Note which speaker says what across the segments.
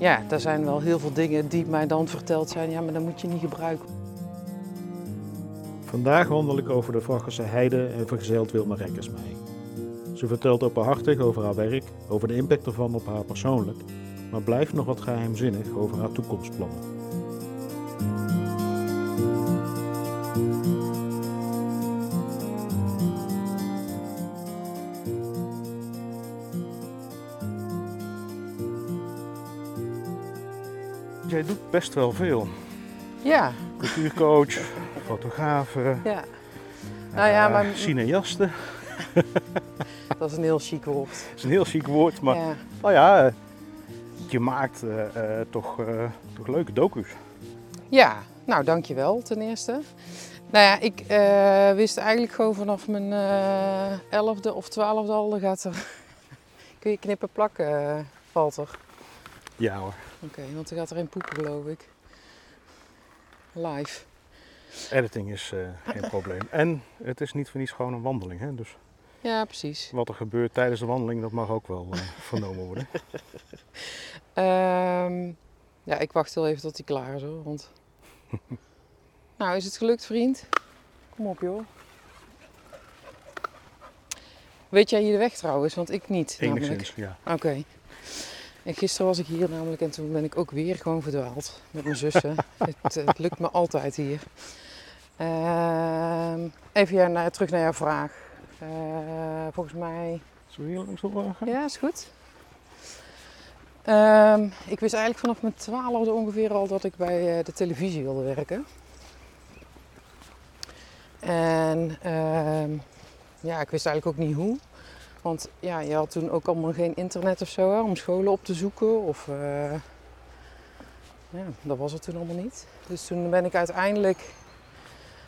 Speaker 1: ja, er zijn wel heel veel dingen die mij dan verteld zijn. Ja, maar dat moet je niet gebruiken.
Speaker 2: Vandaag wandel ik over de Vraggerse heide en vergezeld Wilma Rekkers mee. Ze vertelt openhartig over haar werk, over de impact ervan op haar persoonlijk, maar blijft nog wat geheimzinnig over haar toekomstplannen. Best wel veel.
Speaker 1: Ja,
Speaker 2: Cultuurcoach, fotograaf,
Speaker 1: ja. Nou ja,
Speaker 2: eh,
Speaker 1: maar
Speaker 2: cineaste.
Speaker 1: dat is een heel chic woord.
Speaker 2: Dat is een heel chic woord, maar
Speaker 1: Ja.
Speaker 2: nou ja, je maakt eh, eh, toch, toch leuke docu's.
Speaker 1: Ja, nou dankjewel ten eerste. Nou ja, ik wist eigenlijk gewoon vanaf mijn elfde of twaalfde al, dan gaat er... Kun je knippen plakken, eh, Walter?
Speaker 2: Ja hoor.
Speaker 1: Oké, want dan gaat er in poepen geloof ik. Live.
Speaker 2: Editing is eh, geen probleem. En het is niet voor niets gewoon een wandeling. Hè? Dus
Speaker 1: Ja, precies.
Speaker 2: wat er gebeurt tijdens de wandeling, dat mag ook wel eh, vernomen worden.
Speaker 1: Ehm, ja, ik wacht heel even tot hij klaar is hoor. Want... nou, is het gelukt vriend? Kom op joh. Weet jij hier de weg trouwens? Want ik niet. namelijk.
Speaker 2: Enigszins, ja.
Speaker 1: Oké. En gisteren was ik hier namelijk en toen ben ik ook weer gewoon verdwaald met mijn zussen. het, het lukt me altijd hier. Ehm, even naar, terug naar jouw vraag. Eh, volgens mij.
Speaker 2: Zullen we hier langs gaan?
Speaker 1: Ja, is goed. Ehm, ik wist eigenlijk vanaf mijn twaalfde ongeveer al dat ik bij eh, de televisie wilde werken. En ehm, ja, ik wist eigenlijk ook niet hoe. Want ja, je had toen ook allemaal geen internet of zo hè, om scholen op te zoeken. Of, eh, ja, dat was het toen allemaal niet. Dus toen ben ik uiteindelijk,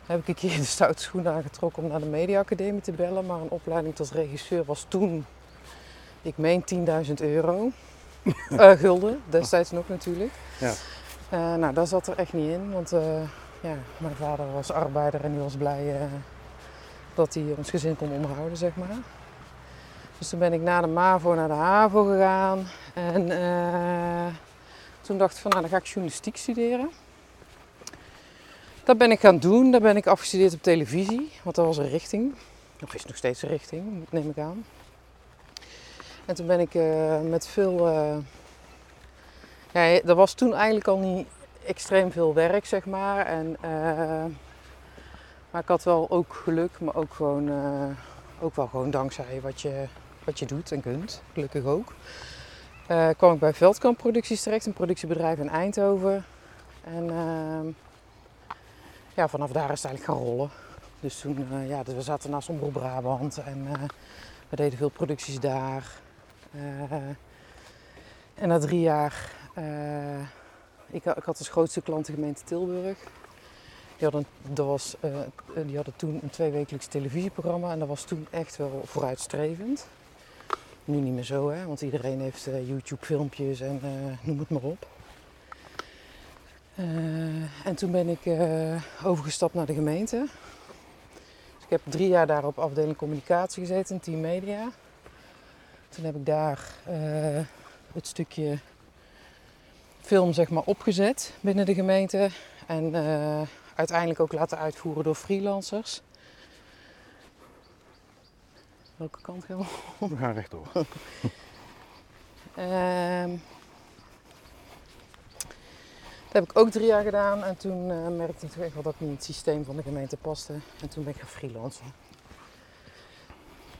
Speaker 1: heb ik een keer de stoute schoen aangetrokken om naar de mediaacademie te bellen. Maar een opleiding tot regisseur was toen, ik meen 10.000 euro. Eh, gulden, destijds nog natuurlijk.
Speaker 2: Ja.
Speaker 1: Eh, nou, dat zat er echt niet in. Want ja, mijn vader was arbeider en die was blij dat hij ons gezin kon onderhouden, zeg maar. Dus toen ben ik na de MAVO naar de HAVO gegaan. En eh, toen dacht ik van, nou dan ga ik journalistiek studeren. Dat ben ik gaan doen. Daar ben ik afgestudeerd op televisie. Want dat was een richting. Of is nog steeds een richting, neem ik aan. En toen ben ik eh, met veel... eh, ja, er was toen eigenlijk al niet extreem veel werk, zeg maar. En, maar ik had wel ook geluk, maar ook, gewoon, ook wel gewoon dankzij wat je, wat je doet en kunt. Gelukkig ook. Eh, kwam ik bij Veldkamp Producties terecht, een productiebedrijf in Eindhoven. En ehm, ja, vanaf daar is het eigenlijk gaan rollen. Dus toen, eh, ja, dus we zaten naast Omroep Brabant en eh, we deden veel producties daar. En na drie jaar, ik, ik had als grootste klant de gemeente Tilburg. Die hadden, die hadden toen een tweewekelijks televisieprogramma en dat was toen echt wel vooruitstrevend. Nu niet meer zo, hè, want iedereen heeft eh, YouTube-filmpjes en eh, noem het maar op. Eh, en toen ben ik overgestapt naar de gemeente. Dus ik heb drie jaar daar op afdeling communicatie gezeten, in team media. Toen heb ik daar het stukje film zeg maar, opgezet binnen de gemeente. En uiteindelijk ook laten uitvoeren door freelancers. Welke kant gaan we?
Speaker 2: We gaan rechtdoor.
Speaker 1: Ehm, dat heb ik ook drie jaar gedaan en toen eh, merkte ik toch echt wel dat ik niet in het systeem van de gemeente paste. En toen ben ik gaan freelancen.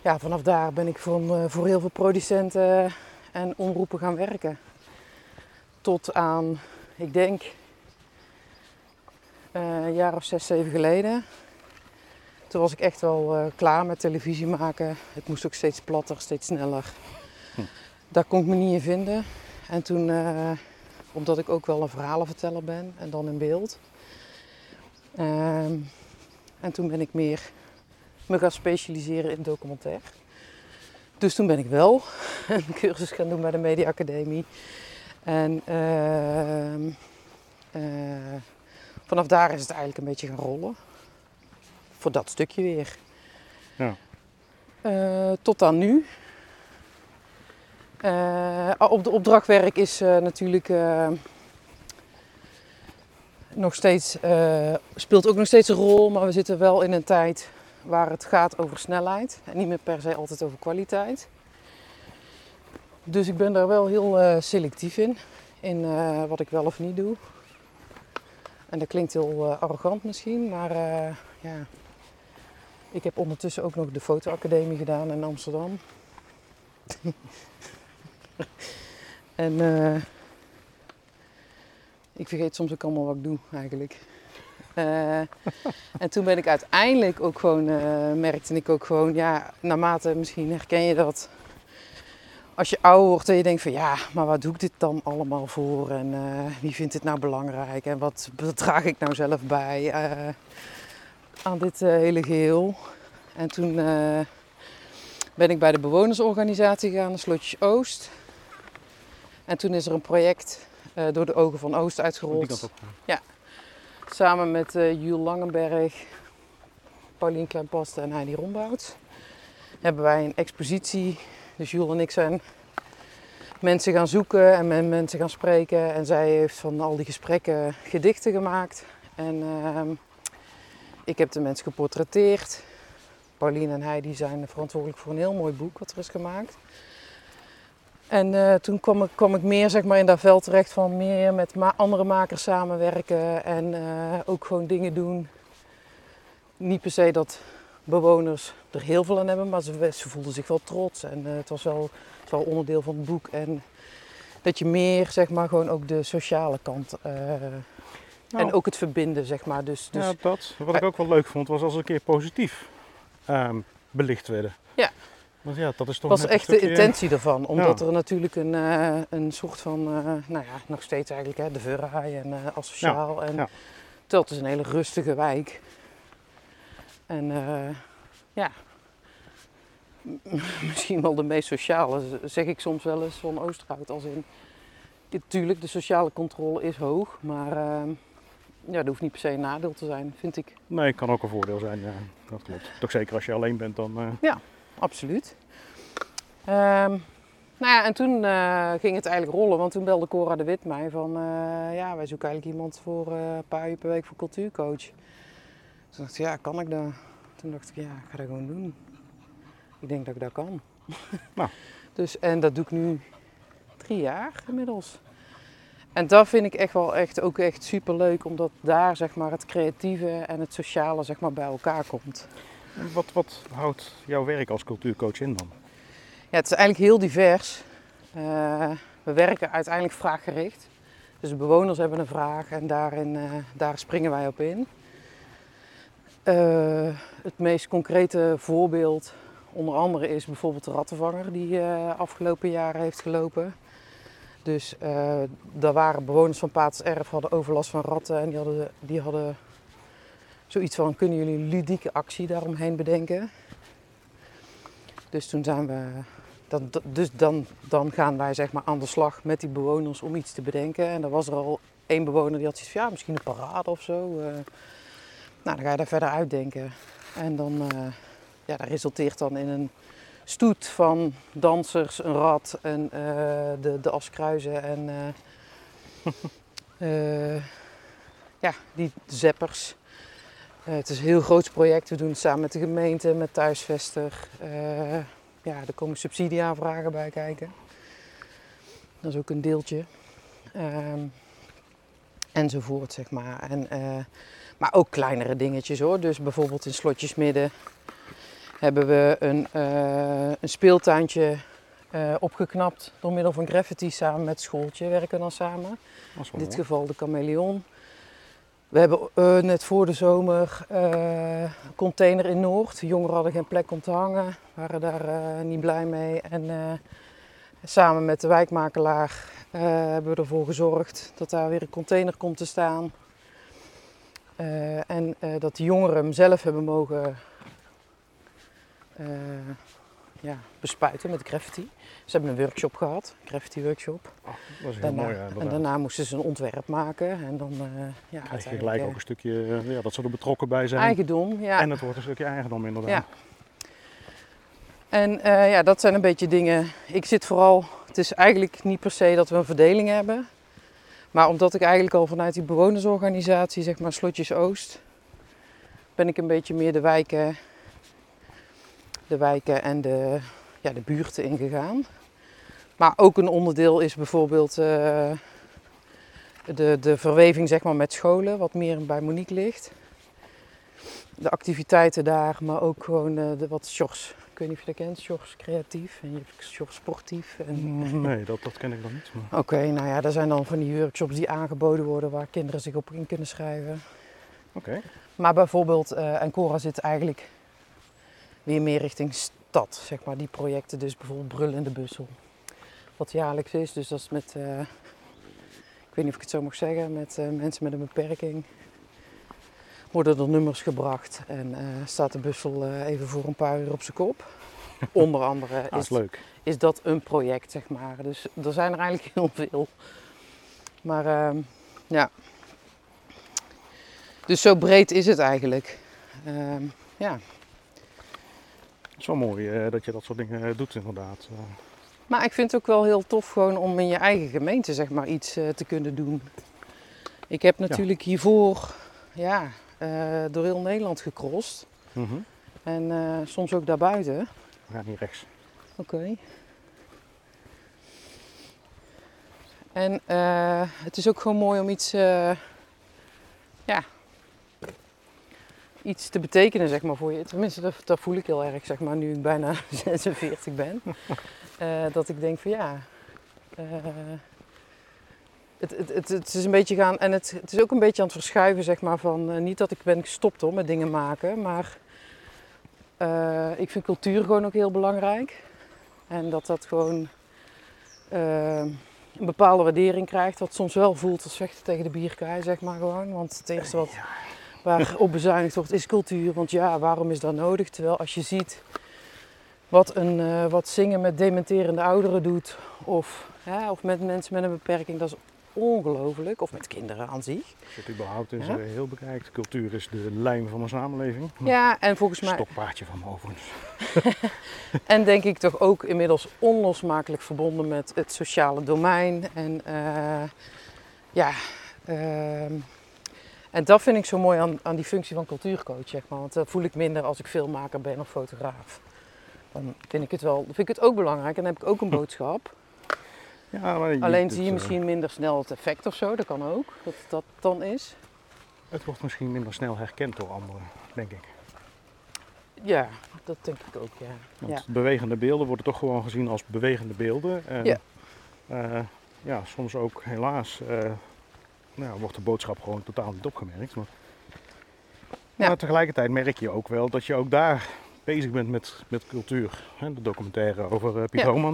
Speaker 1: Ja, vanaf daar ben ik voor, eh, voor heel veel producenten en omroepen gaan werken. Tot aan, ik denk, eh, een jaar of zes, zeven geleden. Toen was ik echt wel eh, klaar met televisie maken. Het moest ook steeds platter, steeds sneller. Daar kon ik me niet in vinden. En toen, eh, omdat ik ook wel een verhalenverteller ben en dan in beeld. Ehm, en toen ben ik meer me gaan specialiseren in documentaire. Dus toen ben ik wel een cursus gaan doen bij de Media Academie. En ehm, eh, vanaf daar is het eigenlijk een beetje gaan rollen. Voor dat stukje weer.
Speaker 2: Ja.
Speaker 1: Eh, tot aan nu. Eh, op de opdrachtwerk is eh, natuurlijk nog steeds, speelt ook nog steeds een rol, maar we zitten wel in een tijd waar het gaat over snelheid en niet meer per se altijd over kwaliteit. Dus ik ben daar wel heel selectief in, in wat ik wel of niet doe. En dat klinkt heel arrogant misschien, maar ja. Ik heb ondertussen ook nog de fotoacademie gedaan in Amsterdam. en eh, ik vergeet soms ook allemaal wat ik doe eigenlijk. Eh, en toen ben ik uiteindelijk ook gewoon, eh, merkte ik ook gewoon, ja, naarmate misschien herken je dat. Als je ouder wordt en je denkt van ja, maar wat doe ik dit dan allemaal voor? En wie vindt dit nou belangrijk? En wat, draag ik nou zelf bij aan dit eh, hele geheel? En toen eh, ben ik bij de bewonersorganisatie gegaan, de Slotjes Oost. En toen is er een project eh, door de ogen van Oost uitgerold.
Speaker 2: op.
Speaker 1: Samen met Jules Langenberg, Paulien Kleinpaste en Heidi Rombout hebben wij een expositie. Dus Jules en ik zijn mensen gaan zoeken en met mensen gaan spreken. En zij heeft van al die gesprekken gedichten gemaakt. En ehm, ik heb de mensen geportretteerd. Paulien en Heidi zijn verantwoordelijk voor een heel mooi boek wat er is gemaakt. En eh, toen kwam ik, ik meer zeg maar, in dat veld terecht van meer met andere makers samenwerken en eh, ook gewoon dingen doen. Niet per se dat bewoners er heel veel aan hebben, maar ze, voelden zich wel trots en eh, het was wel, het was wel onderdeel van het boek. En dat je meer zeg maar gewoon ook de sociale kant
Speaker 2: Nou,
Speaker 1: en ook het verbinden zeg maar. Dus, dus
Speaker 2: ja, dat. Wat ik ook wel leuk vond, was als een keer positief ehm, belicht werden.
Speaker 1: Ja.
Speaker 2: Want ja, dat is toch
Speaker 1: was echt de
Speaker 2: stukje-
Speaker 1: intentie ervan. Omdat
Speaker 2: Ja.
Speaker 1: er natuurlijk een, eh, een soort van, eh, nou ja, nog steeds eigenlijk, hè, de verraai en eh asociaal. en,
Speaker 2: ja.
Speaker 1: Het is een hele rustige wijk. En eh, ja, misschien wel de meest sociale, zeg ik soms wel eens van Oosterhout. Als in, natuurlijk, de sociale controle is hoog, maar eh, ja, dat hoeft niet per se een nadeel te zijn, vind ik.
Speaker 2: Nee, kan ook een voordeel zijn. Ja, dat klopt. Toch zeker als je alleen bent dan. eh,
Speaker 1: Absoluut. Ehm, nou ja, en toen eh, ging het eigenlijk rollen, want toen belde Cora de Wit mij van, eh, ja, wij zoeken eigenlijk iemand voor een paar uur per week voor cultuurcoach. Toen dacht ik, ja, kan ik dat? Toen dacht ik, ja, ik ga dat gewoon doen. Ik denk dat ik dat kan.
Speaker 2: Nou.
Speaker 1: Dus, en dat doe ik nu drie jaar inmiddels. En dat vind ik echt wel echt, ook echt super leuk, omdat daar zeg maar, het creatieve en het sociale zeg maar, bij elkaar komt.
Speaker 2: wat, wat houdt jouw werk als cultuurcoach in dan?
Speaker 1: Ja, het is eigenlijk heel divers. Eh, we werken uiteindelijk vraaggericht. Dus de bewoners hebben een vraag en daarin, eh, daar springen wij op in. Eh, het meest concrete voorbeeld onder andere is bijvoorbeeld de rattenvanger die afgelopen jaren heeft gelopen. Dus eh daar waren bewoners van Paterserf hadden overlast van ratten en die hadden, die hadden zoiets van kunnen jullie een ludieke actie daaromheen bedenken. Dus toen zijn we dan, dus dan, dan gaan wij zeg maar aan de slag met die bewoners om iets te bedenken. En dan was er al één bewoner die had zoiets van, ja, misschien een parade of zo. eh. nou, dan ga je daar verder uitdenken. En dan, eh, ja, dat resulteert dan in een stoet van dansers, een rat en eh, de, de askruizen en eh, eh, ja, die zeppers. Het is een heel groot project. We doen het samen met de gemeente, met Thuisvester. Eh, ja, er komen subsidieaanvragen bij kijken. Dat is ook een deeltje. Ehm, enzovoort, zeg maar. En, maar ook kleinere dingetjes hoor. Dus bijvoorbeeld in Slotjesmidden hebben we een, eh, een speeltuintje eh, opgeknapt door middel van graffiti samen met schooltje. Werken we dan samen. In dit
Speaker 2: mooi.
Speaker 1: geval de chameleon. We hebben eh, net voor de zomer een container in Noord. De jongeren hadden geen plek om te hangen, waren daar niet blij mee. En samen met de wijkmakelaar hebben we ervoor gezorgd dat daar weer een container komt te staan. En dat de jongeren hem zelf hebben mogen eh, ja, bespuiten met graffiti. Ze hebben een workshop gehad, een graffiti workshop.
Speaker 2: Ah, dat heel
Speaker 1: Daarna,
Speaker 2: mooi. Ja,
Speaker 1: en
Speaker 2: inderdaad.
Speaker 1: daarna moesten ze een ontwerp maken en dan eh ja,
Speaker 2: krijg je gelijk
Speaker 1: eh,
Speaker 2: ook een stukje, eh, ja, dat ze er betrokken bij zijn.
Speaker 1: eigendom. Ja.
Speaker 2: En het wordt een stukje eigendom inderdaad.
Speaker 1: Ja. En eh, ja, dat zijn een beetje dingen. Ik zit vooral Het is eigenlijk niet per se dat we een verdeling hebben. Maar omdat ik eigenlijk al vanuit die bewonersorganisatie, zeg maar Slotjes Oost, ben ik een beetje meer de wijken, de wijken en de, ja, de buurten ingegaan. Maar ook een onderdeel is bijvoorbeeld uh, de, de verweving zeg maar, met scholen, wat meer bij Monique ligt. De activiteiten daar, maar ook gewoon uh, de wat shorts. Ik weet niet of je dat kent, shorts creatief en je hebt sportief. En...
Speaker 2: Mm, nee, dat, dat ken ik nog niet.
Speaker 1: Maar... Oké, nou ja, er zijn dan van die workshops die aangeboden worden waar kinderen zich op in kunnen schrijven.
Speaker 2: Oké.
Speaker 1: Maar bijvoorbeeld, uh, en Cora zit eigenlijk weer meer richting stad, zeg maar, die projecten. Dus bijvoorbeeld Brullen in de Bussel, wat jaarlijks is. Dus dat is met, uh, ik weet niet of ik het zo mag zeggen, met uh, mensen met een beperking. Worden er nummers gebracht en staat de bussel even voor een paar uur op zijn kop. Onder andere
Speaker 2: is,
Speaker 1: is,
Speaker 2: leuk.
Speaker 1: is dat een project, zeg maar. Dus er zijn er eigenlijk heel veel. Maar ehm, ja, dus zo breed is het eigenlijk. Uh, ja.
Speaker 2: Het is wel mooi uh, dat je dat soort dingen uh, doet inderdaad. Uh.
Speaker 1: Maar ik vind het ook wel heel tof gewoon om in je eigen gemeente zeg maar iets te kunnen doen. Ik heb natuurlijk ja. hiervoor ja, door heel Nederland gecrossed.
Speaker 2: Mm -hmm.
Speaker 1: En soms ook daarbuiten.
Speaker 2: Ja, niet rechts.
Speaker 1: Oké. Okay. En het is ook gewoon mooi om iets ja, iets te betekenen zeg maar, voor je. Tenminste, dat, voel ik heel erg, zeg maar, nu ik bijna 46 ben. Uh, dat ik denk van ja, uh, het, het, het, het, is een beetje gaan, en het, is ook een beetje aan het verschuiven, zeg maar, van uh, niet dat ik ben gestopt hoor, met dingen maken, maar ik vind cultuur gewoon ook heel belangrijk. En dat dat gewoon een bepaalde waardering krijgt, wat soms wel voelt als vechten tegen de bierkaai, zeg maar gewoon. Want het eerste wat op bezuinigd wordt, is cultuur. Want ja, waarom is dat nodig? Terwijl als je ziet wat, een, uh, wat zingen met dementerende ouderen doet, of, ja, of met mensen met een beperking, dat is ongelooflijk. Of met kinderen aan zich.
Speaker 2: Dat überhaupt is ja. heel bekijkt. Cultuur is de lijm van een samenleving.
Speaker 1: Ja, en volgens mij...
Speaker 2: Stokpaardje van me overigens.
Speaker 1: en denk ik toch ook inmiddels onlosmakelijk verbonden met het sociale domein. En uh, ja... Uh, en dat vind ik zo mooi aan, aan die functie van cultuurcoach, zeg maar. Want dat voel ik minder als ik filmmaker ben of fotograaf. Dan vind ik het wel, vind ik het ook belangrijk en dan heb ik ook een boodschap.
Speaker 2: Ja, maar
Speaker 1: Alleen zie je misschien minder snel het effect of zo, dat kan ook, dat dat dan is.
Speaker 2: Het wordt misschien minder snel herkend door anderen, denk ik.
Speaker 1: Ja, dat denk ik ook, ja.
Speaker 2: Want
Speaker 1: ja.
Speaker 2: bewegende beelden worden toch gewoon gezien als bewegende beelden. En,
Speaker 1: ja.
Speaker 2: Uh, ja, soms ook helaas uh, nou, wordt de boodschap gewoon totaal niet opgemerkt. Maar,
Speaker 1: Ja.
Speaker 2: maar tegelijkertijd merk je ook wel dat je ook daar bezig bent met, met cultuur. Hè, de documentaire over uh, Piet
Speaker 1: Ja.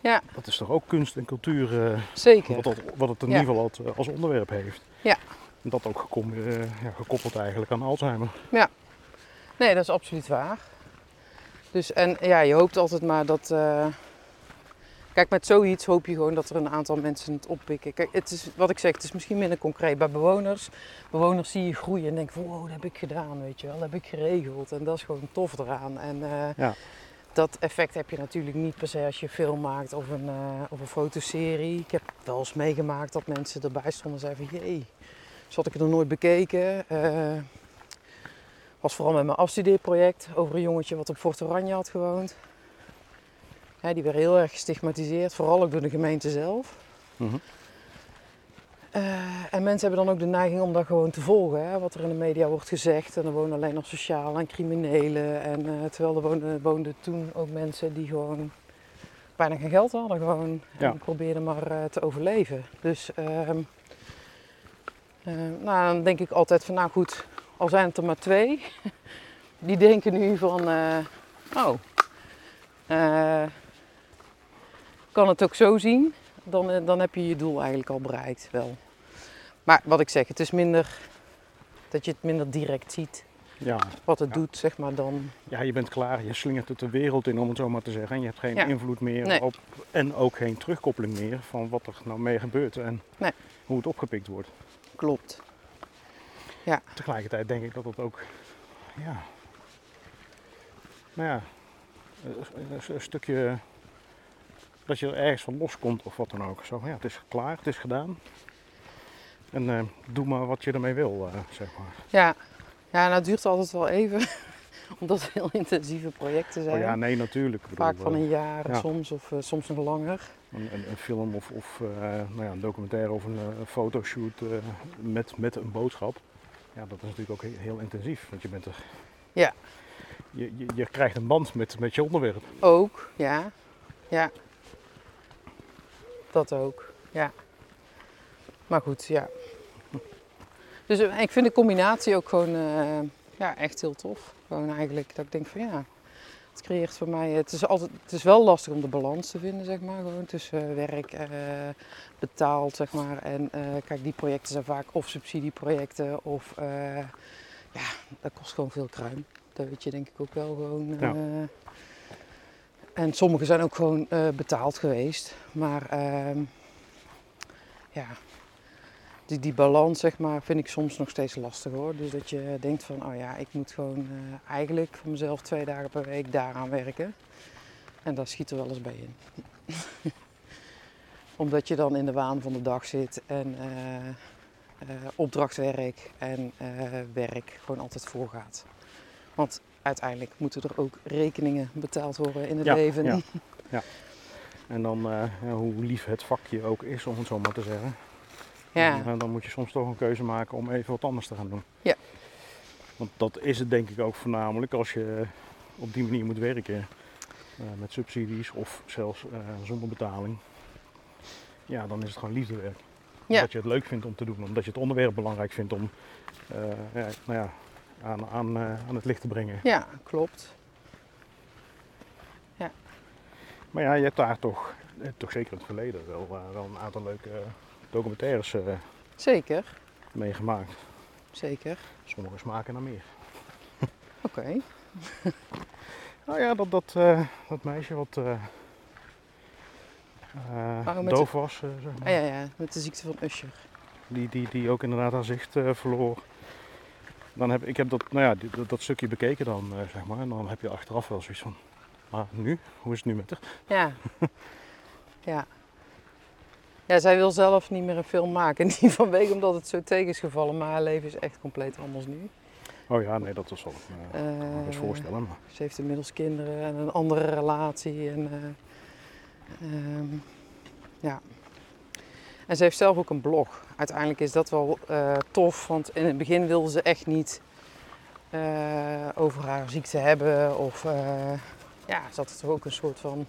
Speaker 1: Ja,
Speaker 2: dat is toch ook kunst en cultuur eh,
Speaker 1: zeker.
Speaker 2: wat, dat, wat het in
Speaker 1: Ja.
Speaker 2: ieder geval als, als onderwerp heeft.
Speaker 1: Ja.
Speaker 2: En dat ook eh, ja, gekoppeld eigenlijk aan Alzheimer.
Speaker 1: Nee, dat is absoluut waar. Dus en ja, je hoopt altijd maar dat. Kijk, met zoiets hoop je gewoon dat er een aantal mensen het oppikken. Kijk, het is wat ik zeg, het is misschien minder concreet bij bewoners. Bewoners zie je groeien en denken van wow, dat heb ik gedaan, weet je wel, dat heb ik geregeld. En dat is gewoon tof eraan. En eh,
Speaker 2: Ja.
Speaker 1: dat effect heb je natuurlijk niet per se als je film maakt of een, eh, of een fotoserie. Ik heb wel eens meegemaakt dat mensen erbij stonden en zeiden van jee, zo had ik het nog nooit bekeken. Eh, was vooral met mijn afstudeerproject over een jongetje wat op Fort Oranje had gewoond. Ja, die werd heel erg gestigmatiseerd, vooral ook door de gemeente zelf.
Speaker 2: Mhm.
Speaker 1: Eh, en mensen hebben dan ook de neiging om dat gewoon te volgen, hè, wat er in de media wordt gezegd. En er wonen alleen nog sociaal en criminelen. En, eh, terwijl er woonden, woonden toen ook mensen die gewoon bijna geen geld hadden. Gewoon,
Speaker 2: Ja.
Speaker 1: En die probeerden maar eh, te overleven. Dus ehm, eh, nou, dan denk ik altijd van, nou goed, al zijn het er maar twee. Die denken nu van, oh, eh, kan het ook zo zien, dan, eh, dan heb je je doel eigenlijk al bereikt wel. Maar wat ik zeg, het is minder dat je het minder direct ziet
Speaker 2: Ja.
Speaker 1: wat het
Speaker 2: Ja.
Speaker 1: doet, zeg maar dan.
Speaker 2: ja, je bent klaar, je slingert het de wereld in om het zo maar te zeggen. En je hebt geen
Speaker 1: Ja.
Speaker 2: invloed meer
Speaker 1: Nee.
Speaker 2: op en ook geen terugkoppeling meer van wat er nou mee gebeurt en
Speaker 1: Nee.
Speaker 2: hoe het opgepikt wordt.
Speaker 1: Klopt.
Speaker 2: Tegelijkertijd denk ik dat het ook, ja, nou ja, een, een- een stukje dat je er ergens van loskomt of wat dan ook. Zo ja, het is klaar, het is gedaan. En eh, doe maar wat je ermee wil, eh, zeg maar.
Speaker 1: Ja. ja, nou het duurt altijd wel even. Omdat het heel intensieve projecten zijn.
Speaker 2: Oh ja, nee, natuurlijk. Bedoel,
Speaker 1: Vaak van
Speaker 2: eh,
Speaker 1: een jaar
Speaker 2: ja.
Speaker 1: soms of eh, soms nog langer.
Speaker 2: een, een, een film of, of eh, nou ja, een documentaire of een, eh, een fotoshoot eh, met, met een boodschap. Ja, dat is natuurlijk ook he- heel intensief. Want je bent er.
Speaker 1: Ja.
Speaker 2: Je, je, je krijgt een band met, met je onderwerp.
Speaker 1: Ook, ja. Ja. Dat ook, ja. Maar goed, ja. Dus eh, ik vind de combinatie ook gewoon eh, ja, echt heel tof. Gewoon eigenlijk dat ik denk van ja, het creëert voor mij... Het is, altijd, het is wel lastig om de balans te vinden, zeg maar. Gewoon tussen werk, eh, betaald, zeg maar. En eh, kijk, die projecten zijn vaak of subsidieprojecten of... eh, ja, dat kost gewoon veel kruim. Dat weet je denk ik ook wel gewoon.
Speaker 2: Ja.
Speaker 1: En sommige zijn ook gewoon eh, betaald geweest. Maar ehm, ja, die, die balans zeg maar vind ik soms nog steeds lastig hoor. Dus dat je denkt van, oh ja, ik moet gewoon eh, eigenlijk voor mezelf twee dagen per week daaraan werken. En daar schiet er wel eens bij in. Omdat je dan in de waan van de dag zit en eh, opdrachtwerk en werk gewoon altijd voorgaat. Want uiteindelijk moeten er ook rekeningen betaald worden in het
Speaker 2: Ja,
Speaker 1: leven.
Speaker 2: ja. En dan, eh, ja, hoe lief het vakje ook is, om het zo maar te zeggen.
Speaker 1: Ja.
Speaker 2: Dan, dan moet je soms toch een keuze maken om even wat anders te gaan doen.
Speaker 1: Ja.
Speaker 2: Want dat is het denk ik ook voornamelijk als je op die manier moet werken. eh, met subsidies of zelfs eh, zonder betaling. Ja, dan is het gewoon liefdewerk.
Speaker 1: Ja.
Speaker 2: Omdat je het leuk vindt om te doen. Omdat je het onderwerp belangrijk vindt om eh, ja, nou ja, aan, aan, eh, aan het licht te brengen.
Speaker 1: Ja, klopt.
Speaker 2: Maar ja, je hebt daar toch, toch zeker in het verleden wel, eh, wel een aantal leuke documentaires eh,
Speaker 1: Zeker,
Speaker 2: meegemaakt.
Speaker 1: zeker.
Speaker 2: Sommige smaken naar meer.
Speaker 1: Oké.
Speaker 2: Nou ja, dat, dat, dat meisje wat doof was, zeg maar.
Speaker 1: Ah, ja, ja, met de ziekte van Usher.
Speaker 2: die, die, die ook inderdaad haar zicht verloor. Dan heb, ik heb dat, nou ja, dat, dat stukje bekeken dan, eh, zeg maar. En dan heb je achteraf wel zoiets van, maar nu? Hoe is het nu met haar?
Speaker 1: Ja. ja. Ja, zij wil zelf niet meer een film maken. Niet vanwege omdat het zo tegen is gevallen, maar haar leven is echt compleet anders nu.
Speaker 2: Oh ja, nee, dat zal ik me
Speaker 1: Eh,
Speaker 2: wel eens voorstellen. Maar.
Speaker 1: Ze heeft inmiddels kinderen en een andere relatie. En, eh, ehm, ja. En ze heeft zelf ook een blog. Uiteindelijk is dat wel eh, tof, want in het begin wilde ze echt niet eh, over haar ziekte hebben. Of eh, ja, ze had toch ook een soort van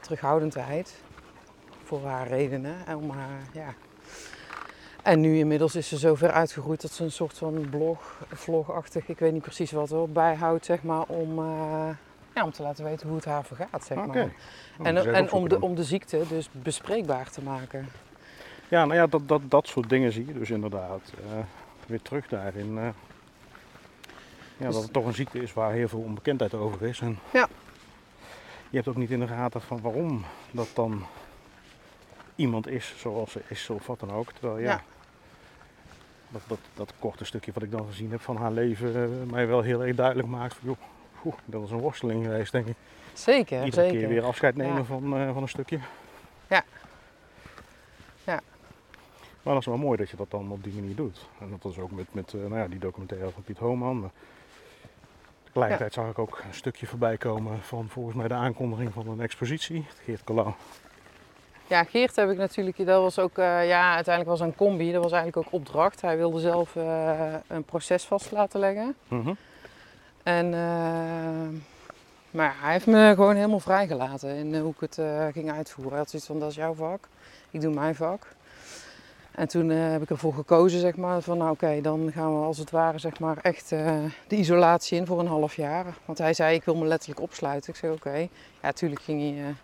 Speaker 1: terughoudendheid voor haar redenen. En om haar, ja. En nu inmiddels is ze zo ver uitgegroeid dat ze een soort van blog, vlogachtig, ik weet niet precies wat hoor, bijhoudt, zeg maar, om, ja, om te laten weten hoe het haar vergaat, zeg maar.
Speaker 2: Oh,
Speaker 1: En, en om, de, om de ziekte dus bespreekbaar te maken.
Speaker 2: Ja, nou ja, dat, dat, dat soort dingen zie je dus inderdaad eh, weer terug daarin. eh. ja,
Speaker 1: Dus-
Speaker 2: dat het toch een ziekte is waar heel veel onbekendheid over is. En
Speaker 1: Ja.
Speaker 2: Je hebt ook niet in de gaten van waarom dat dan iemand is zoals ze is of wat dan ook. Terwijl ja,
Speaker 1: Ja.
Speaker 2: Dat, dat, dat korte stukje wat ik dan gezien heb van haar leven eh, mij wel heel erg duidelijk maakt van joh, dat is een worsteling geweest denk ik.
Speaker 1: Zeker,
Speaker 2: Iedere
Speaker 1: zeker.
Speaker 2: keer weer afscheid nemen
Speaker 1: Ja.
Speaker 2: van, van een stukje.
Speaker 1: Ja.
Speaker 2: Maar dat is wel mooi dat je dat dan op die manier doet. En dat was ook met, met eh, nou ja, die documentaire van Piet. Maar tegelijkertijd zag ik ook een stukje voorbij komen van volgens mij de aankondiging van een expositie. Geert Colau.
Speaker 1: Ja, Geert heb ik natuurlijk, dat was ook, eh, ja, uiteindelijk was een combi, dat was eigenlijk ook opdracht. Hij wilde zelf eh, een proces vast laten leggen.
Speaker 2: Mhm.
Speaker 1: En, maar hij heeft me gewoon helemaal vrijgelaten in hoe ik het ging uitvoeren. Hij had zoiets van, dat is jouw vak, ik doe mijn vak. En toen eh, heb ik ervoor gekozen, zeg maar, van nou oké, dan gaan we als het ware, zeg maar, echt eh, de isolatie in voor een half jaar. Want hij zei, ik wil me letterlijk opsluiten. Ik zei, oké. Ja, tuurlijk ging hij eh,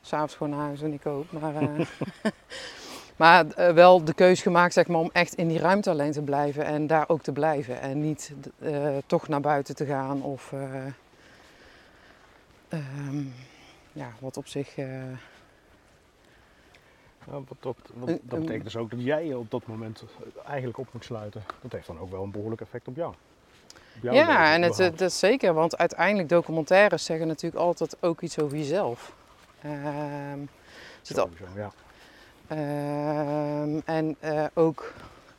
Speaker 1: s'avonds gewoon naar huis en ik ook. Maar, maar wel de keuze gemaakt, zeg maar, om echt in die ruimte alleen te blijven en daar ook te blijven. En niet toch naar buiten te gaan of... eh, ehm, ja, wat op zich... eh,
Speaker 2: Ja, wat, dat, wat- dat betekent dus ook dat jij je op dat moment eigenlijk op moet sluiten. Dat heeft dan ook wel een behoorlijk effect op jou. Op
Speaker 1: Ja, en het,
Speaker 2: überhaupt.
Speaker 1: dat is zeker, want uiteindelijk documentaires zeggen natuurlijk altijd ook iets over jezelf. Al,
Speaker 2: Sowieso, ja.
Speaker 1: Ehm, en eh, ook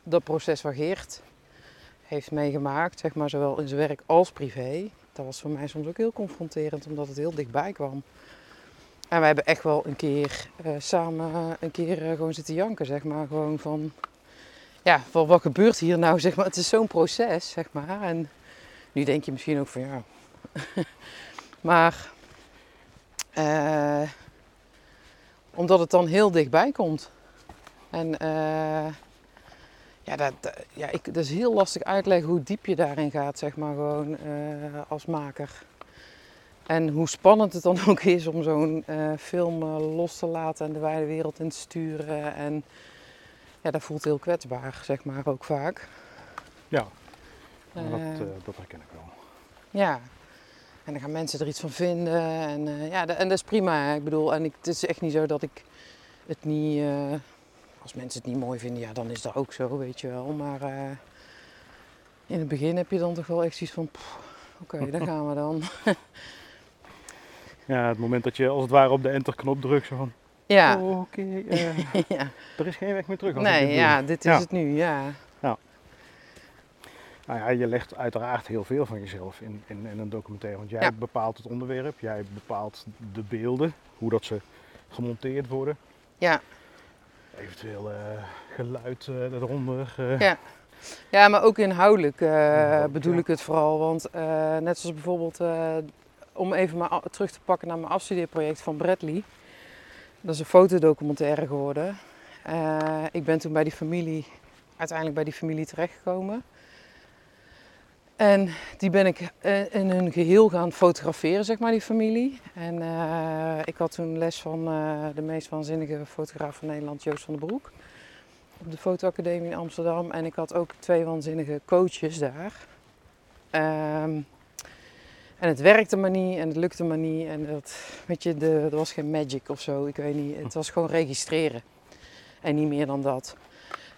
Speaker 1: dat proces waar Geert heeft meegemaakt, zeg maar, zowel in zijn werk als privé. Dat was voor mij soms ook heel confronterend, omdat het heel dichtbij kwam. En wij hebben echt wel een keer eh, samen een keer eh, gewoon zitten janken, zeg maar. Gewoon van, ja, van wat gebeurt hier nou, zeg maar. Het is zo'n proces, zeg maar. En nu denk je misschien ook van, ja... maar... eh, omdat het dan heel dichtbij komt. En ja, dat, ja ik, dat is heel lastig uitleggen hoe diep je daarin gaat, zeg maar, gewoon als maker. En hoe spannend het dan ook is om zo'n eh, film eh, los te laten en de wijde wereld in te sturen. En ja, dat voelt heel kwetsbaar, zeg maar, ook vaak.
Speaker 2: Ja, dat,
Speaker 1: Eh,
Speaker 2: eh, dat herken ik wel.
Speaker 1: ja. En dan gaan mensen er iets van vinden. En, ja, dat, en dat is prima. hè. Ik bedoel, en ik, het is echt niet zo dat ik het niet. als mensen het niet mooi vinden, ja, dan is dat ook zo, weet je wel. Maar in het begin heb je dan toch wel echt zoiets van. Oké, daar gaan we dan.
Speaker 2: Ja, het moment dat je als het ware op de enterknop drukt, zo van,
Speaker 1: Ja,
Speaker 2: oh, oké, eh,
Speaker 1: ja.
Speaker 2: er is geen weg meer terug als
Speaker 1: nee,
Speaker 2: dit
Speaker 1: ja, dit is
Speaker 2: Ja.
Speaker 1: het nu, ja.
Speaker 2: Nou ja, je legt uiteraard heel veel van jezelf in, in, in een documentaire. Want jij
Speaker 1: Ja.
Speaker 2: bepaalt het onderwerp, jij bepaalt de beelden, hoe dat ze gemonteerd worden.
Speaker 1: Ja.
Speaker 2: Eventueel eh, geluid eh, eronder.
Speaker 1: Ja. Ja, maar ook inhoudelijk bedoel ik het vooral. Want net zoals bijvoorbeeld, om even maar terug te pakken naar mijn afstudeerproject van Bradley. Dat is een fotodocumentaire geworden. Eh, ik ben toen bij die familie, uiteindelijk bij die familie terechtgekomen. En die ben ik eh, in hun geheel gaan fotograferen, zeg maar, die familie. En eh, ik had toen les van de meest waanzinnige fotograaf van Nederland, Joost van den Broek op de fotoacademie in Amsterdam. En ik had ook twee waanzinnige coaches daar. Ehm, en het werkte maar niet en het lukte maar niet. En dat, weet je, de, er was geen magic of zo, ik weet niet. Het was gewoon registreren. En niet meer dan dat.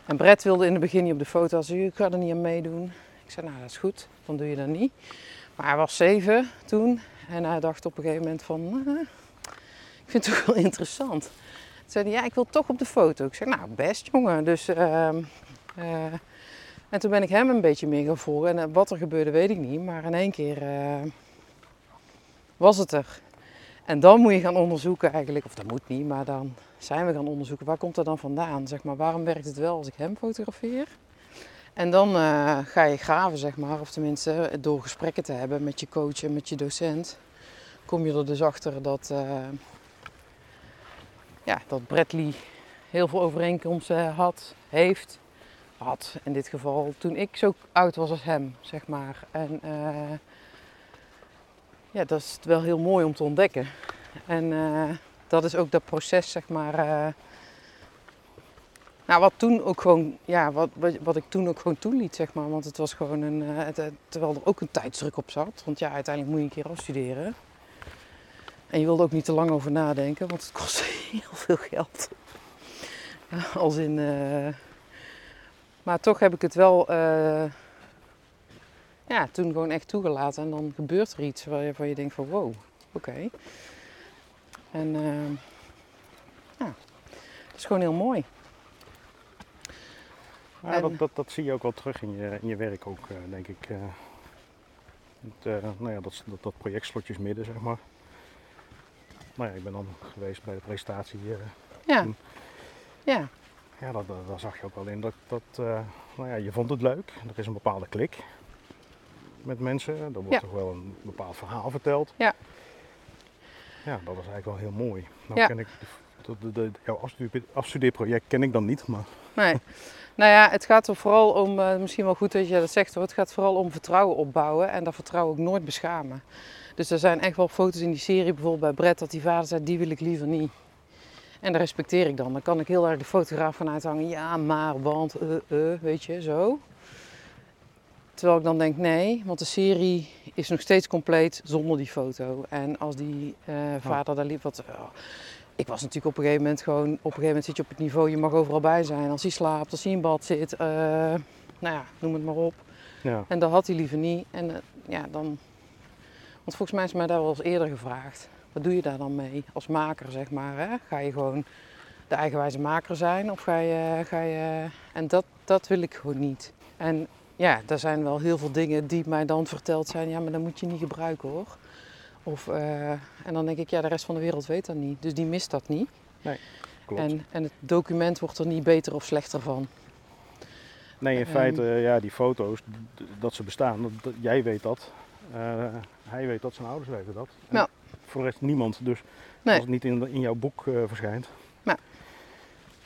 Speaker 1: En Brett wilde in het begin niet op de foto. Hij ik ga er niet aan meedoen. Ik zei, nou dat is goed, dan doe je dat niet. Maar hij was zeven toen. En hij dacht op een gegeven moment van, "Ah, ik vind het toch wel interessant. Toen zei hij, ja, ik wil toch op de foto. Ik zei, nou, best jongen. Dus, ehm, eh, en toen ben ik hem een beetje meer gaan volgen. En eh, wat er gebeurde, weet ik niet. Maar in één keer eh, was het er. En dan moet je gaan onderzoeken eigenlijk, of dat moet niet, maar dan zijn we gaan onderzoeken. Waar komt dat dan vandaan? Zeg maar, waarom werkt het wel als ik hem fotografeer? En dan eh, ga je graven, zeg maar. Of tenminste, door gesprekken te hebben met je coach en met je docent. Kom je er dus achter dat... eh, ja, dat Bradley heel veel overeenkomsten had, heeft, had in dit geval toen ik zo oud was als hem, zeg maar. En eh, ja, dat is wel heel mooi om te ontdekken. En eh, dat is ook dat proces, zeg maar. eh, nou, wat toen ook gewoon, ja, wat, wat, ik toen ook gewoon toeliet, zeg maar. Want het was gewoon een, eh, terwijl er ook een tijdsdruk op zat. Want ja, uiteindelijk moet je een keer afstuderen. En je wilde ook niet te lang over nadenken, want het kost heel veel geld. Als in. Maar toch heb ik het wel. Ja, toen gewoon echt toegelaten. En dan gebeurt er iets waar je, waar je denkt van wow, oké. En eh, ja, dat is gewoon heel mooi.
Speaker 2: Ja,
Speaker 1: En-
Speaker 2: dat, dat, dat zie je ook wel terug in je, in je werk ook, eh, denk ik. eh. Het, eh, nou ja, dat, dat, dat project Slotjes Midden, zeg maar. Nou ja, ik ben dan geweest bij de presentatie. eh,
Speaker 1: Ja, ja,
Speaker 2: ja, dat, dat- daar zag je ook wel in dat, dat nou ja, je vond het leuk. Er is een bepaalde klik met mensen. Er wordt
Speaker 1: Ja.
Speaker 2: toch wel een bepaald verhaal verteld.
Speaker 1: Ja.
Speaker 2: Ja, dat was eigenlijk wel heel mooi. Nou
Speaker 1: Ja.
Speaker 2: ken ik de, de, de- jouw afstudeer- afstudeerproject ken ik dan niet, maar
Speaker 1: nee. Nou ja, het gaat er vooral om, eh, misschien wel goed dat je dat zegt hoor, het gaat vooral om vertrouwen opbouwen en dat vertrouwen ook nooit beschamen. Dus er zijn echt wel foto's in die serie, bijvoorbeeld bij Brett, dat die vader zei, die wil ik liever niet. En dat respecteer ik dan. Dan kan ik heel erg de fotograaf van uithangen, ja maar, want, eh, eh, weet je, zo. Terwijl ik dan denk, nee, want de serie is nog steeds compleet zonder die foto. En als die eh, vader daar liep, wat... oh, ik was natuurlijk op een gegeven moment gewoon... Op een gegeven moment zit je op het niveau, je mag overal bij zijn. Als hij slaapt, als hij in bad zit, eh, nou ja, noem het maar op.
Speaker 2: ja.
Speaker 1: En dat had hij liever niet. En eh, ja, dan... Want volgens mij is mij daar wel eens eerder gevraagd. wat doe je daar dan mee als maker, zeg maar? Hè? Ga je gewoon de eigenwijze maker zijn of ga je... Ga je en dat, dat wil ik gewoon niet. En ja, er zijn wel heel veel dingen die mij dan verteld zijn, ja, maar dat moet je niet gebruiken hoor. Of, eh, en dan denk ik, ja, de rest van de wereld weet dat niet. Dus die mist dat niet.
Speaker 2: Nee, klopt.
Speaker 1: En, en het document wordt er niet beter of slechter van.
Speaker 2: Nee, in
Speaker 1: Ehm.
Speaker 2: feite, ja, die foto's, dat ze bestaan, dat, dat- jij weet dat. Eh, hij weet dat, zijn ouders weten dat. En
Speaker 1: Ja.
Speaker 2: Voor de rest niemand. Dus
Speaker 1: Nee.
Speaker 2: als het niet in, in jouw boek eh, verschijnt.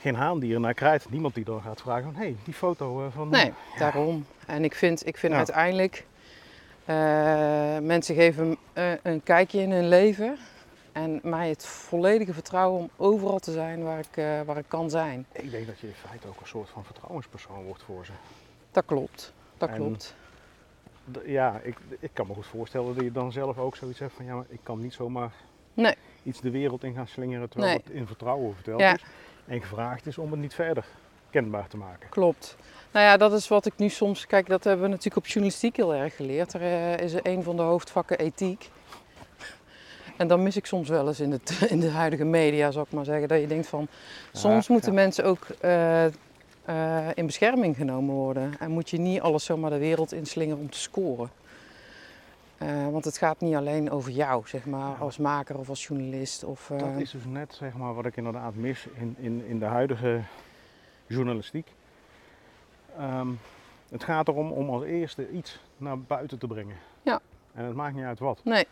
Speaker 2: Geen haan die er naar krijgt. Niemand die dan gaat vragen van, hé, hey, die foto eh, van...
Speaker 1: Nee,
Speaker 2: Ja.
Speaker 1: daarom. En ik vind, ik vind
Speaker 2: Ja.
Speaker 1: uiteindelijk, eh, mensen geven eh, een kijkje in hun leven. En mij het volledige vertrouwen om overal te zijn waar ik, waar ik kan zijn.
Speaker 2: Ik denk dat je in feite ook een soort van vertrouwenspersoon wordt voor ze.
Speaker 1: Dat klopt. Dat
Speaker 2: En-
Speaker 1: klopt.
Speaker 2: Ja, ik, ik kan me goed voorstellen dat je dan zelf ook zoiets hebt van, ja, maar ik kan niet zomaar
Speaker 1: Nee.
Speaker 2: iets de wereld in gaan slingeren terwijl
Speaker 1: Nee.
Speaker 2: het in vertrouwen verteld
Speaker 1: Ja.
Speaker 2: is. En gevraagd is om het niet verder kenbaar te maken.
Speaker 1: Klopt. Nou ja, dat is wat ik nu soms. Kijk, dat hebben we natuurlijk op journalistiek heel erg geleerd. Er eh, is een van de hoofdvakken ethiek. En dan mis ik soms wel eens in, het, in de huidige media, zou ik maar zeggen. Dat je denkt van. Soms moeten
Speaker 2: ja.
Speaker 1: mensen ook eh, eh, in bescherming genomen worden. En moet je niet alles zomaar de wereld inslingeren om te scoren. Eh, want het gaat niet alleen over jou, zeg maar,
Speaker 2: Ja.
Speaker 1: als maker of als journalist. Of, eh,
Speaker 2: Dat is dus net zeg maar, wat ik inderdaad mis in, in, in de huidige journalistiek. Ehm, het gaat erom om als eerste iets naar buiten te brengen.
Speaker 1: Ja.
Speaker 2: En het maakt niet uit wat.
Speaker 1: Nee,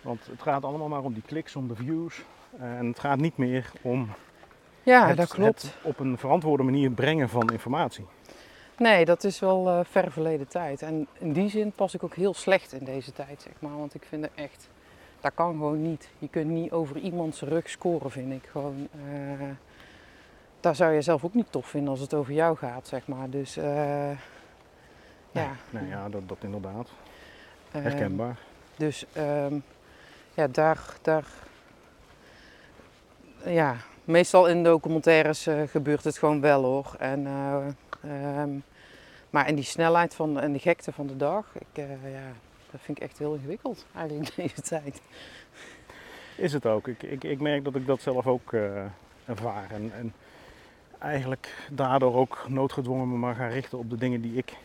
Speaker 2: Want het gaat allemaal maar om die kliks, om de views. En het gaat niet meer om
Speaker 1: ja,
Speaker 2: het,
Speaker 1: dat klopt.
Speaker 2: het op een verantwoorde manier brengen van informatie.
Speaker 1: Nee, dat is wel eh ver verleden tijd. En in die zin pas ik ook heel slecht in deze tijd, zeg maar. Want ik vind het echt, dat kan gewoon niet. Je kunt niet over iemands rug scoren, vind ik. Gewoon, eh, daar zou je zelf ook niet tof vinden als het over jou gaat, zeg maar. Dus eh, ja.
Speaker 2: Nee, ja, dat, dat inderdaad.
Speaker 1: ehm,
Speaker 2: Herkenbaar.
Speaker 1: dus ehm, ja, daar, daar, ja, meestal in documentaires gebeurt het gewoon wel hoor. En, eh, ehm, maar in die snelheid van, en de gekte van de dag, ik, eh, ja, dat vind ik echt heel ingewikkeld eigenlijk in deze tijd.
Speaker 2: Is het ook. Ik, ik, ik merk dat ik dat zelf ook eh, ervaar. En, en eigenlijk daardoor ook noodgedwongen me maar gaan richten op de dingen die ik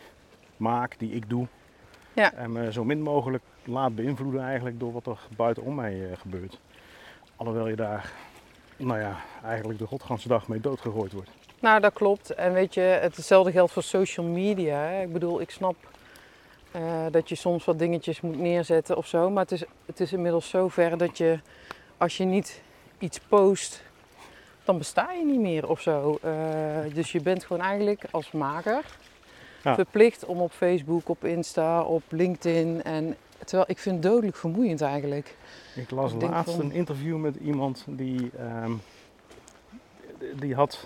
Speaker 2: maak, die ik doe.
Speaker 1: Ja.
Speaker 2: En me zo min mogelijk laat beïnvloeden eigenlijk door wat er buitenom mij eh, gebeurt. Alhoewel je daar, nou ja, eigenlijk de godganse dag mee doodgegooid wordt.
Speaker 1: Nou, dat klopt. En weet je, hetzelfde geldt voor social media. Hè. Ik bedoel, ik snap eh, dat je soms wat dingetjes moet neerzetten of zo. Maar het is, het is inmiddels zo ver dat je, als je niet iets post, dan besta je niet meer of zo. Eh, dus je bent gewoon eigenlijk als maker
Speaker 2: Ja.
Speaker 1: verplicht om op Facebook, op Insta, op LinkedIn. En, terwijl ik vind het dodelijk vermoeiend eigenlijk.
Speaker 2: Ik las
Speaker 1: Ik
Speaker 2: laatst
Speaker 1: van-
Speaker 2: een interview met iemand die, ehm, die had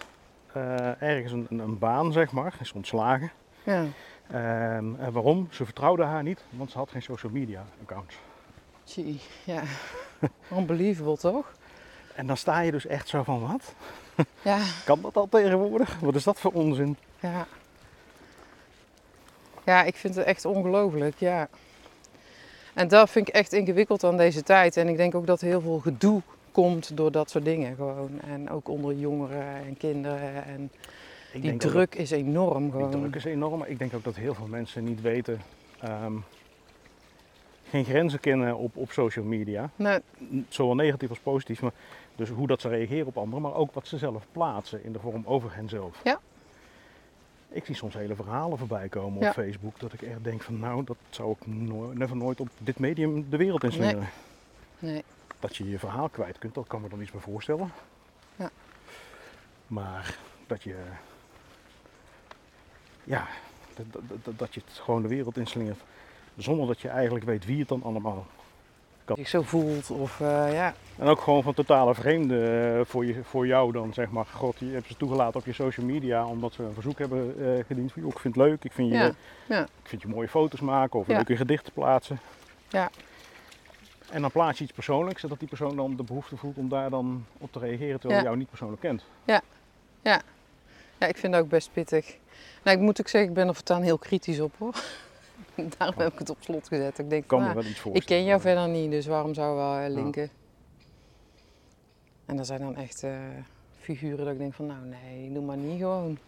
Speaker 2: ergens een, een, een baan, zeg maar, is ontslagen.
Speaker 1: Ja,
Speaker 2: Ehm, en waarom? Ze vertrouwde haar niet, want ze had geen social media accounts.
Speaker 1: gee, ja. Unbelievable toch?
Speaker 2: En dan sta je dus echt zo van, wat?
Speaker 1: Ja,
Speaker 2: Kan dat al tegenwoordig? Wat is dat voor onzin?
Speaker 1: Ja. Ja, ik vind het echt ongelooflijk, ja. En dat vind ik echt ingewikkeld aan deze tijd. En ik denk ook dat heel veel gedoe komt door dat soort dingen gewoon. En ook onder jongeren en kinderen. En
Speaker 2: Ik
Speaker 1: die druk is enorm
Speaker 2: dat- die
Speaker 1: gewoon.
Speaker 2: druk is enorm, maar ik denk ook dat heel veel mensen niet weten, ehm, geen grenzen kennen op, op social media.
Speaker 1: Nou,
Speaker 2: Zowel negatief als positief, maar dus hoe dat ze reageren op anderen, maar ook wat ze zelf plaatsen in de vorm over henzelf.
Speaker 1: Ja.
Speaker 2: Ik zie soms hele verhalen voorbij komen
Speaker 1: Ja.
Speaker 2: op Facebook dat ik echt denk van nou, dat zou ik no never nooit op dit medium de wereld inslingeren.
Speaker 1: nee.
Speaker 2: Dat je je verhaal kwijt kunt, dat kan me dan iets meer voorstellen.
Speaker 1: Ja.
Speaker 2: Maar dat je, ja, dat, dat, dat, je het gewoon de wereld inslingert zonder dat je eigenlijk weet wie het dan allemaal.
Speaker 1: zich zo voelt of eh, ja.
Speaker 2: En ook gewoon van totale vreemden eh, voor, je, voor jou dan, zeg maar. God, je hebt ze toegelaten op je social media omdat ze een verzoek hebben eh, gediend. Van, ik vind het leuk, ik vind, je,
Speaker 1: Ja, ja.
Speaker 2: ik vind je mooie foto's maken of
Speaker 1: Ja.
Speaker 2: leuke gedichten plaatsen.
Speaker 1: Ja.
Speaker 2: En dan plaats je iets persoonlijks, zodat die persoon dan de behoefte voelt om daar dan op te reageren terwijl
Speaker 1: Ja.
Speaker 2: hij jou niet persoonlijk kent.
Speaker 1: ja, ik vind dat ook best pittig. Nou, ik moet ook zeggen, ik ben er voortaan heel kritisch op hoor. Daarom heb ik het op slot gezet. Ik denk,
Speaker 2: Ik kan me wel iets
Speaker 1: ik ken jou verder niet, dus waarom zou we wel eh, linken? En dat zijn dan echt eh, figuren dat ik denk van, nou nee, doe maar niet gewoon.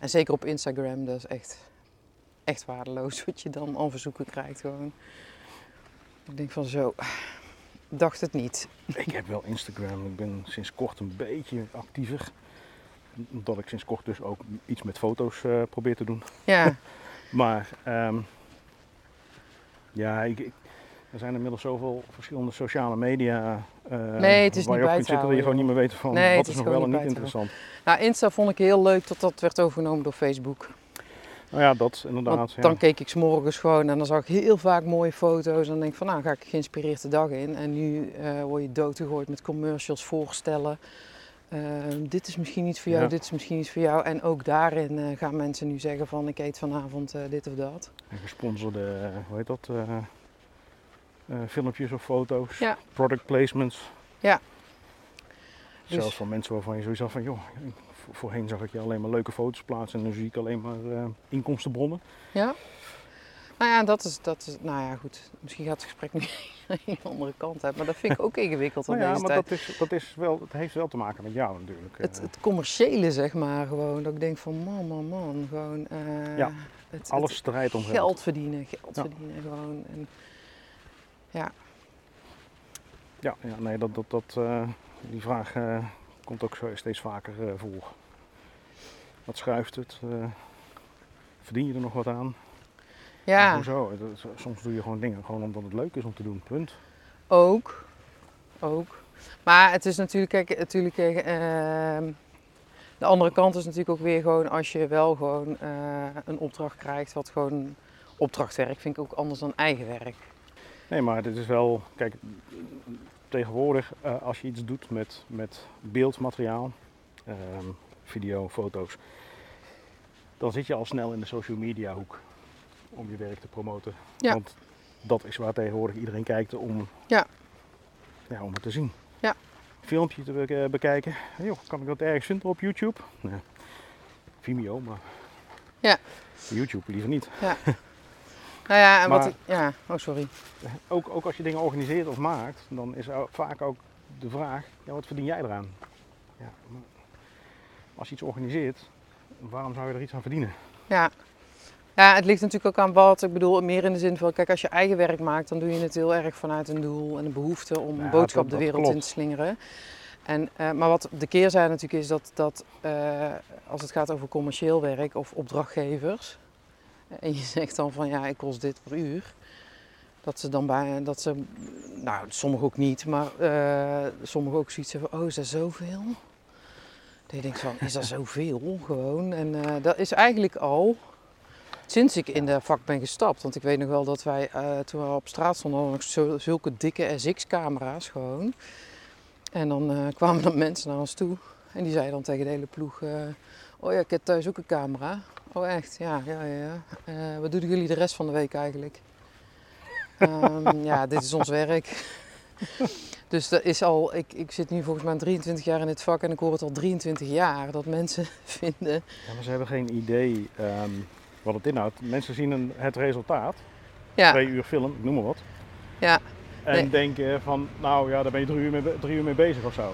Speaker 1: En zeker op Instagram, dat is echt, echt waardeloos wat je dan aan verzoeken krijgt gewoon. Ik denk van zo, dacht het niet.
Speaker 2: Ik heb wel Instagram. Ik ben sinds kort een beetje actiever. Omdat ik sinds kort dus ook iets met foto's eh, probeer te doen.
Speaker 1: Ja,
Speaker 2: Maar ehm, ja, ik, ik- er zijn inmiddels zoveel verschillende sociale media eh,
Speaker 1: Nee, het is
Speaker 2: waar
Speaker 1: niet
Speaker 2: je op
Speaker 1: bij
Speaker 2: kunt
Speaker 1: te
Speaker 2: zitten dat je gewoon niet meer weet van
Speaker 1: Nee,
Speaker 2: wat is
Speaker 1: is
Speaker 2: nog wel en niet interessant.
Speaker 1: nou Insta vond ik heel leuk tot dat werd overgenomen door Facebook.
Speaker 2: Nou ja, dat inderdaad.
Speaker 1: Want
Speaker 2: ja.
Speaker 1: dan keek ik 's morgens gewoon en dan zag ik heel vaak mooie foto's. En dan denk ik van nou ga ik geïnspireerd de dag in. En nu eh, word je doodgegooid met commercials, voorstellen. Ehm, dit is misschien iets voor jou,
Speaker 2: Ja.
Speaker 1: dit is misschien iets voor jou. En ook daarin eh, gaan mensen nu zeggen van ik eet vanavond eh, dit of dat.
Speaker 2: En gesponsorde, hoe heet dat, filmpjes of foto's,
Speaker 1: Ja.
Speaker 2: product placements.
Speaker 1: Ja. Dus-
Speaker 2: Zelfs van mensen waarvan je had van, joh, voorheen zag ik je alleen maar leuke foto's plaatsen en nu zie ik alleen maar eh, inkomstenbronnen.
Speaker 1: Ja? Nou ja, dat is, dat is, nou ja goed, misschien gaat het gesprek nu een andere kant uit. Maar dat vind ik ook ingewikkeld op
Speaker 2: Nou ja,
Speaker 1: deze
Speaker 2: maar
Speaker 1: tijd.
Speaker 2: dat, is, dat, is wel, het heeft wel te maken met jou natuurlijk.
Speaker 1: Het,
Speaker 2: Eh,
Speaker 1: het commerciële zeg maar gewoon. Dat ik denk van man, man, man. Gewoon eh,
Speaker 2: Ja,
Speaker 1: het,
Speaker 2: alles
Speaker 1: het
Speaker 2: strijdt om
Speaker 1: geld.
Speaker 2: geld.
Speaker 1: verdienen, geld
Speaker 2: Ja.
Speaker 1: verdienen gewoon. En,
Speaker 2: Ja, ja, nee, dat, dat, dat, die vraag komt ook steeds vaker eh, voor. Wat schuift het? Eh, verdien je er nog wat aan?
Speaker 1: ja,
Speaker 2: Hoezo? Soms doe je gewoon dingen gewoon omdat het leuk is om te doen. Punt.
Speaker 1: ook. Ook. Maar het is natuurlijk, kijk, natuurlijk, eh, ehm, de andere kant is natuurlijk ook weer gewoon als je wel gewoon eh, een opdracht krijgt, wat gewoon opdrachtwerk vind ik ook anders dan eigen werk.
Speaker 2: Nee, maar dit is wel, kijk, tegenwoordig eh, als je iets doet met, met beeldmateriaal, ehm, video, foto's, dan zit je al snel in de social media hoek om je werk te promoten.
Speaker 1: Ja.
Speaker 2: Want dat is waar tegenwoordig iedereen kijkt om,
Speaker 1: Ja.
Speaker 2: Ja, om het te zien.
Speaker 1: Ja.
Speaker 2: Filmpje te be- bekijken. Joh, kan ik dat ergens vinden op YouTube? Nee. Vimeo, maar
Speaker 1: Ja.
Speaker 2: YouTube liever niet.
Speaker 1: Nou ja, en wat
Speaker 2: Maar-
Speaker 1: ja, oh sorry.
Speaker 2: Ook, ook als je dingen organiseert of maakt, dan is er vaak ook de vraag, ja, wat verdien jij eraan? Ja, als je iets organiseert, waarom zou je er iets aan verdienen?
Speaker 1: Ja. ja, het ligt natuurlijk ook aan wat. Ik bedoel, meer in de zin van, kijk, als je eigen werk maakt, dan doe je het heel erg vanuit een doel en een behoefte om
Speaker 2: Ja,
Speaker 1: een boodschap
Speaker 2: dat-
Speaker 1: de wereld
Speaker 2: klopt.
Speaker 1: in te slingeren. En, eh, maar wat de keerzijde natuurlijk is dat, dat eh, als het gaat over commercieel werk of opdrachtgevers, en je zegt dan van ja, ik kost dit per uur. Dat ze dan bij, dat ze, nou sommigen ook niet, maar eh sommigen ook zoiets van, oh is dat zoveel? Dat je denkt van, is dat zoveel gewoon? En eh, dat is eigenlijk al sinds ik in de vak ben gestapt. Want ik weet nog wel dat wij eh, toen we op straat stonden, hadden nog zulke dikke SX-camera's gewoon. En dan kwamen er mensen naar ons toe en die zeiden dan tegen de hele ploeg, oh ja, ik heb thuis ook een camera. Oh echt? Ja, ja, ja. Eh, wat doen jullie de rest van de week eigenlijk? Ehm, ja, dit is ons werk. Dus dat is al, ik, ik zit nu volgens mij 23 jaar in dit vak en ik hoor het al 23 jaar dat mensen vinden.
Speaker 2: Ja, maar ze hebben geen idee ehm, wat het inhoudt. Mensen zien een, het resultaat,
Speaker 1: Ja,
Speaker 2: twee uur film, ik noem maar wat.
Speaker 1: ja.
Speaker 2: En
Speaker 1: Nee.
Speaker 2: denken van, nou ja, daar ben je drie uur mee, drie uur mee bezig of zo.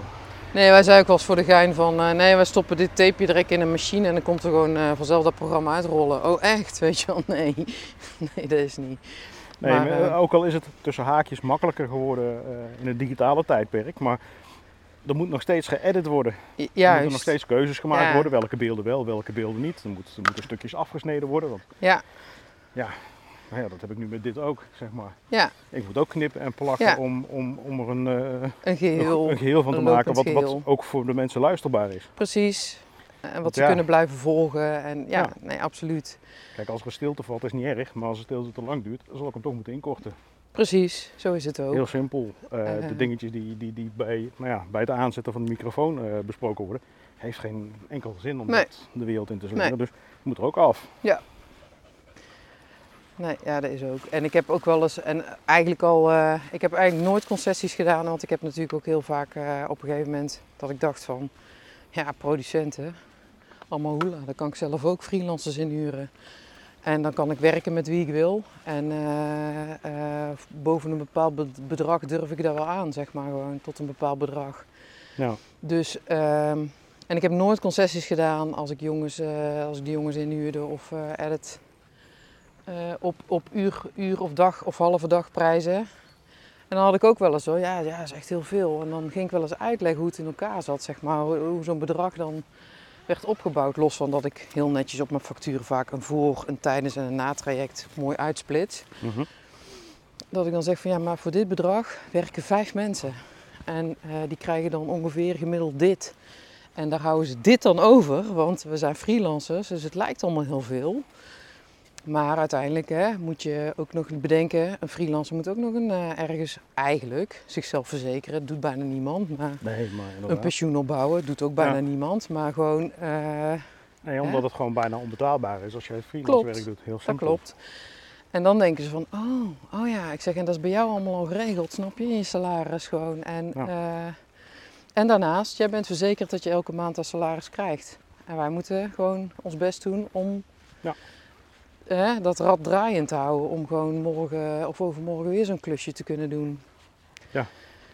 Speaker 1: Nee, wij zeiden ook wel eens voor de gein van, eh, nee, wij stoppen dit tapeje direct in een machine en dan komt er gewoon eh, vanzelf dat programma uitrollen. Oh echt, weet je wel? Nee, nee dat is niet.
Speaker 2: Nee,
Speaker 1: Maar,
Speaker 2: maar,
Speaker 1: eh,
Speaker 2: ook al is het tussen haakjes makkelijker geworden in het digitale tijdperk, maar er moet nog steeds geëdit worden.
Speaker 1: Ja,
Speaker 2: Er
Speaker 1: Juist.
Speaker 2: moeten nog steeds keuzes gemaakt
Speaker 1: Ja.
Speaker 2: worden, welke beelden wel, welke beelden niet. Er, moet, er moeten stukjes afgesneden worden. Want,
Speaker 1: Ja,
Speaker 2: nou ja, dat heb ik nu met dit ook, zeg maar.
Speaker 1: ja,
Speaker 2: Ik moet ook knippen en plakken
Speaker 1: Ja.
Speaker 2: om, om, om er een, eh,
Speaker 1: een geheel.
Speaker 2: een geheel van te maken, wat, wat ook voor de mensen luisterbaar is.
Speaker 1: Precies. En wat
Speaker 2: Want
Speaker 1: ze
Speaker 2: ja.
Speaker 1: kunnen blijven volgen. En ja,
Speaker 2: Ja.
Speaker 1: nee, absoluut.
Speaker 2: Kijk, als er stilte valt, is niet erg, maar als de stilte te lang duurt, dan zal ik hem toch moeten inkorten.
Speaker 1: Precies, zo is het ook.
Speaker 2: Heel simpel. Eh, de dingetjes die, die, die bij, nou ja, bij het aanzetten van de microfoon eh, besproken worden, heeft geen enkel zin om
Speaker 1: Nee.
Speaker 2: dat de wereld in te slingeren.
Speaker 1: Nee.
Speaker 2: Dus het moet er ook af.
Speaker 1: Nee, ja, dat is ook. En ik heb ook wel eens, en eigenlijk al, eh, ik heb eigenlijk nooit concessies gedaan, want ik heb natuurlijk ook heel vaak eh, op een gegeven moment dat ik dacht van, ja, producenten, allemaal hoela, daar kan ik zelf ook freelancers inhuren. En dan kan ik werken met wie ik wil. En eh, boven een bepaald be- bedrag durf ik daar wel aan, zeg maar, gewoon tot een bepaald bedrag.
Speaker 2: Ja.
Speaker 1: Dus, ehm, en ik heb nooit concessies gedaan als ik, jongens, als ik die jongens inhuurde of edit eh, op, op uur, uur of dag of halve dag prijzen. En dan had ik ook wel eens zo, ja, ja, dat is echt heel veel. En dan ging ik wel eens uitleggen hoe het in elkaar zat, zeg maar. Hoe, hoe zo'n bedrag dan werd opgebouwd. Los van dat ik heel netjes op mijn facturen vaak een voor, een tijdens en een natraject mooi uitsplits.
Speaker 2: Mhm.
Speaker 1: Dat ik dan zeg van ja, maar voor dit bedrag werken vijf mensen. En eh, die krijgen dan ongeveer gemiddeld dit. En daar houden ze dit dan over, want we zijn freelancers, dus het lijkt allemaal heel veel. Maar uiteindelijk hè, moet je ook nog bedenken, een freelancer moet ook nog een, eh, ergens eigenlijk zichzelf verzekeren. Dat doet bijna niemand, maar
Speaker 2: Nee, maar
Speaker 1: een pensioen opbouwen doet ook bijna
Speaker 2: Ja.
Speaker 1: niemand. Maar gewoon, eh,
Speaker 2: Nee, omdat
Speaker 1: Hè?
Speaker 2: het gewoon bijna onbetaalbaar is als jij freelance
Speaker 1: Klopt.
Speaker 2: werk doet. Heel
Speaker 1: dat
Speaker 2: simpel.
Speaker 1: klopt. En dan denken ze van, oh, oh ja, ik zeg, en dat is bij jou allemaal al geregeld, snap je, in je salaris gewoon. En,
Speaker 2: Ja.
Speaker 1: eh, en daarnaast, jij bent verzekerd dat je elke maand dat salaris krijgt. En wij moeten gewoon ons best doen om
Speaker 2: Ja.
Speaker 1: Dat rad draaiend te houden. Om gewoon morgen of overmorgen weer zo'n klusje te kunnen doen.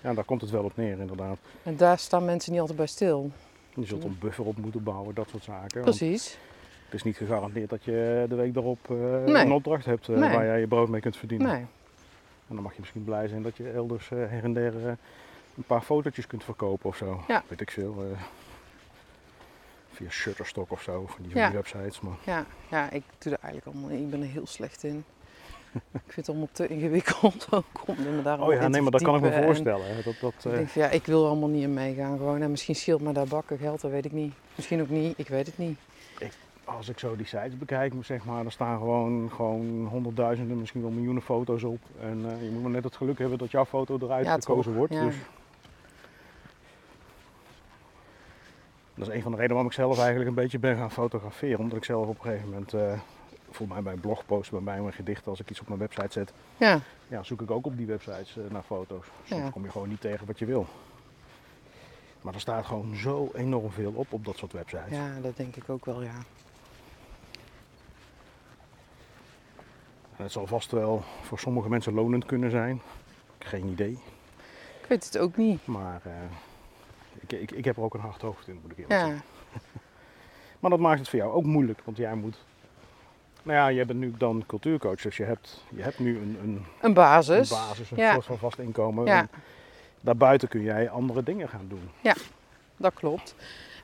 Speaker 2: Ja, daar komt het wel op neer inderdaad.
Speaker 1: En daar staan mensen niet altijd bij stil.
Speaker 2: Je zult een buffer op moeten bouwen, dat soort zaken.
Speaker 1: Precies.
Speaker 2: het is niet gegarandeerd dat je de week daarop eh,
Speaker 1: Nee.
Speaker 2: een opdracht hebt eh,
Speaker 1: Nee.
Speaker 2: waar jij je brood mee kunt verdienen.
Speaker 1: Nee.
Speaker 2: En dan mag je misschien blij zijn dat je elders eh, her en der een paar fotootjes kunt verkopen of zo.
Speaker 1: Ja.
Speaker 2: Weet ik veel. Via Shutterstock of zo, van die,
Speaker 1: Ja.
Speaker 2: websites. Maar
Speaker 1: Ja, ja, ik doe er eigenlijk allemaal Ik ben er heel slecht in. ik vind het allemaal te ingewikkeld ook om me daar
Speaker 2: oh ja, nee, maar dat kan ik me voorstellen. hè. Dat, dat,
Speaker 1: Ik
Speaker 2: eh,
Speaker 1: denk ja, ik wil er allemaal niet in meegaan gewoon. En misschien scheelt me daar bakken geld, dat weet ik niet. Misschien ook niet, ik weet het niet.
Speaker 2: als ik zo die sites bekijk, zeg maar, er staan gewoon, gewoon honderdduizenden, misschien wel miljoenen foto's op. En eh, je moet maar net het geluk hebben dat jouw foto eruit
Speaker 1: Ja,
Speaker 2: gekozen wordt.
Speaker 1: ja.
Speaker 2: Dus dat is een van de redenen waarom ik zelf eigenlijk een beetje ben gaan fotograferen. Omdat ik zelf op een gegeven moment, eh volgens mij bij een blogpost, bij mij mijn gedichten, als ik iets op mijn website zet,
Speaker 1: Ja,
Speaker 2: ja, zoek ik ook op die websites eh, naar foto's. Soms
Speaker 1: Ja.
Speaker 2: kom je gewoon niet tegen wat je wil. Maar er staat gewoon zo enorm veel op op dat soort websites.
Speaker 1: ja, dat denk ik ook wel, ja.
Speaker 2: En het zal vast wel voor sommige mensen lonend kunnen zijn. Geen idee.
Speaker 1: Ik weet het ook niet.
Speaker 2: Maar eh, ik, ik, ik heb er ook een hard hoofd in, moet ik eerlijk
Speaker 1: Ja.
Speaker 2: Maar dat maakt het voor jou ook moeilijk, want jij moet... Nou ja, jij bent nu dan cultuurcoach, dus je hebt, je hebt nu een, een,
Speaker 1: een
Speaker 2: een
Speaker 1: basis.
Speaker 2: basis, een
Speaker 1: ja.
Speaker 2: soort van vast inkomen.
Speaker 1: Ja.
Speaker 2: En daarbuiten kun jij andere dingen gaan doen.
Speaker 1: Dat klopt.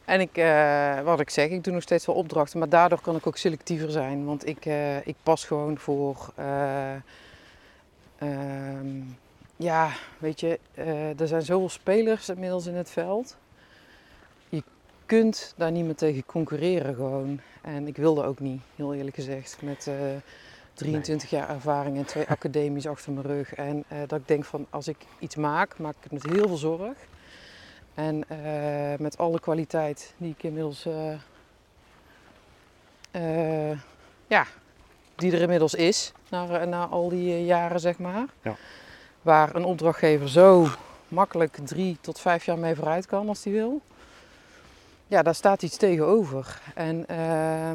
Speaker 1: En ik, eh, wat ik zeg, ik doe nog steeds wel opdrachten, maar daardoor kan ik ook selectiever zijn. Want ik, eh, ik pas gewoon voor, eh, ehm, ja, weet je, eh, er zijn zoveel spelers inmiddels in het veld. Je kunt daar niet meer tegen concurreren gewoon. En ik wilde ook niet, heel eerlijk gezegd, met eh, 23 jaar ervaring en twee academies achter mijn rug. En eh, dat ik denk van, als ik iets maak, maak ik het met heel veel zorg. En eh, met alle kwaliteit die ik inmiddels, eh, eh, ja, die er inmiddels is, na, na al die eh, jaren zeg maar.
Speaker 2: Ja.
Speaker 1: Waar een opdrachtgever zo makkelijk drie tot vijf jaar mee vooruit kan als hij wil. Ja, daar staat iets tegenover. En, eh,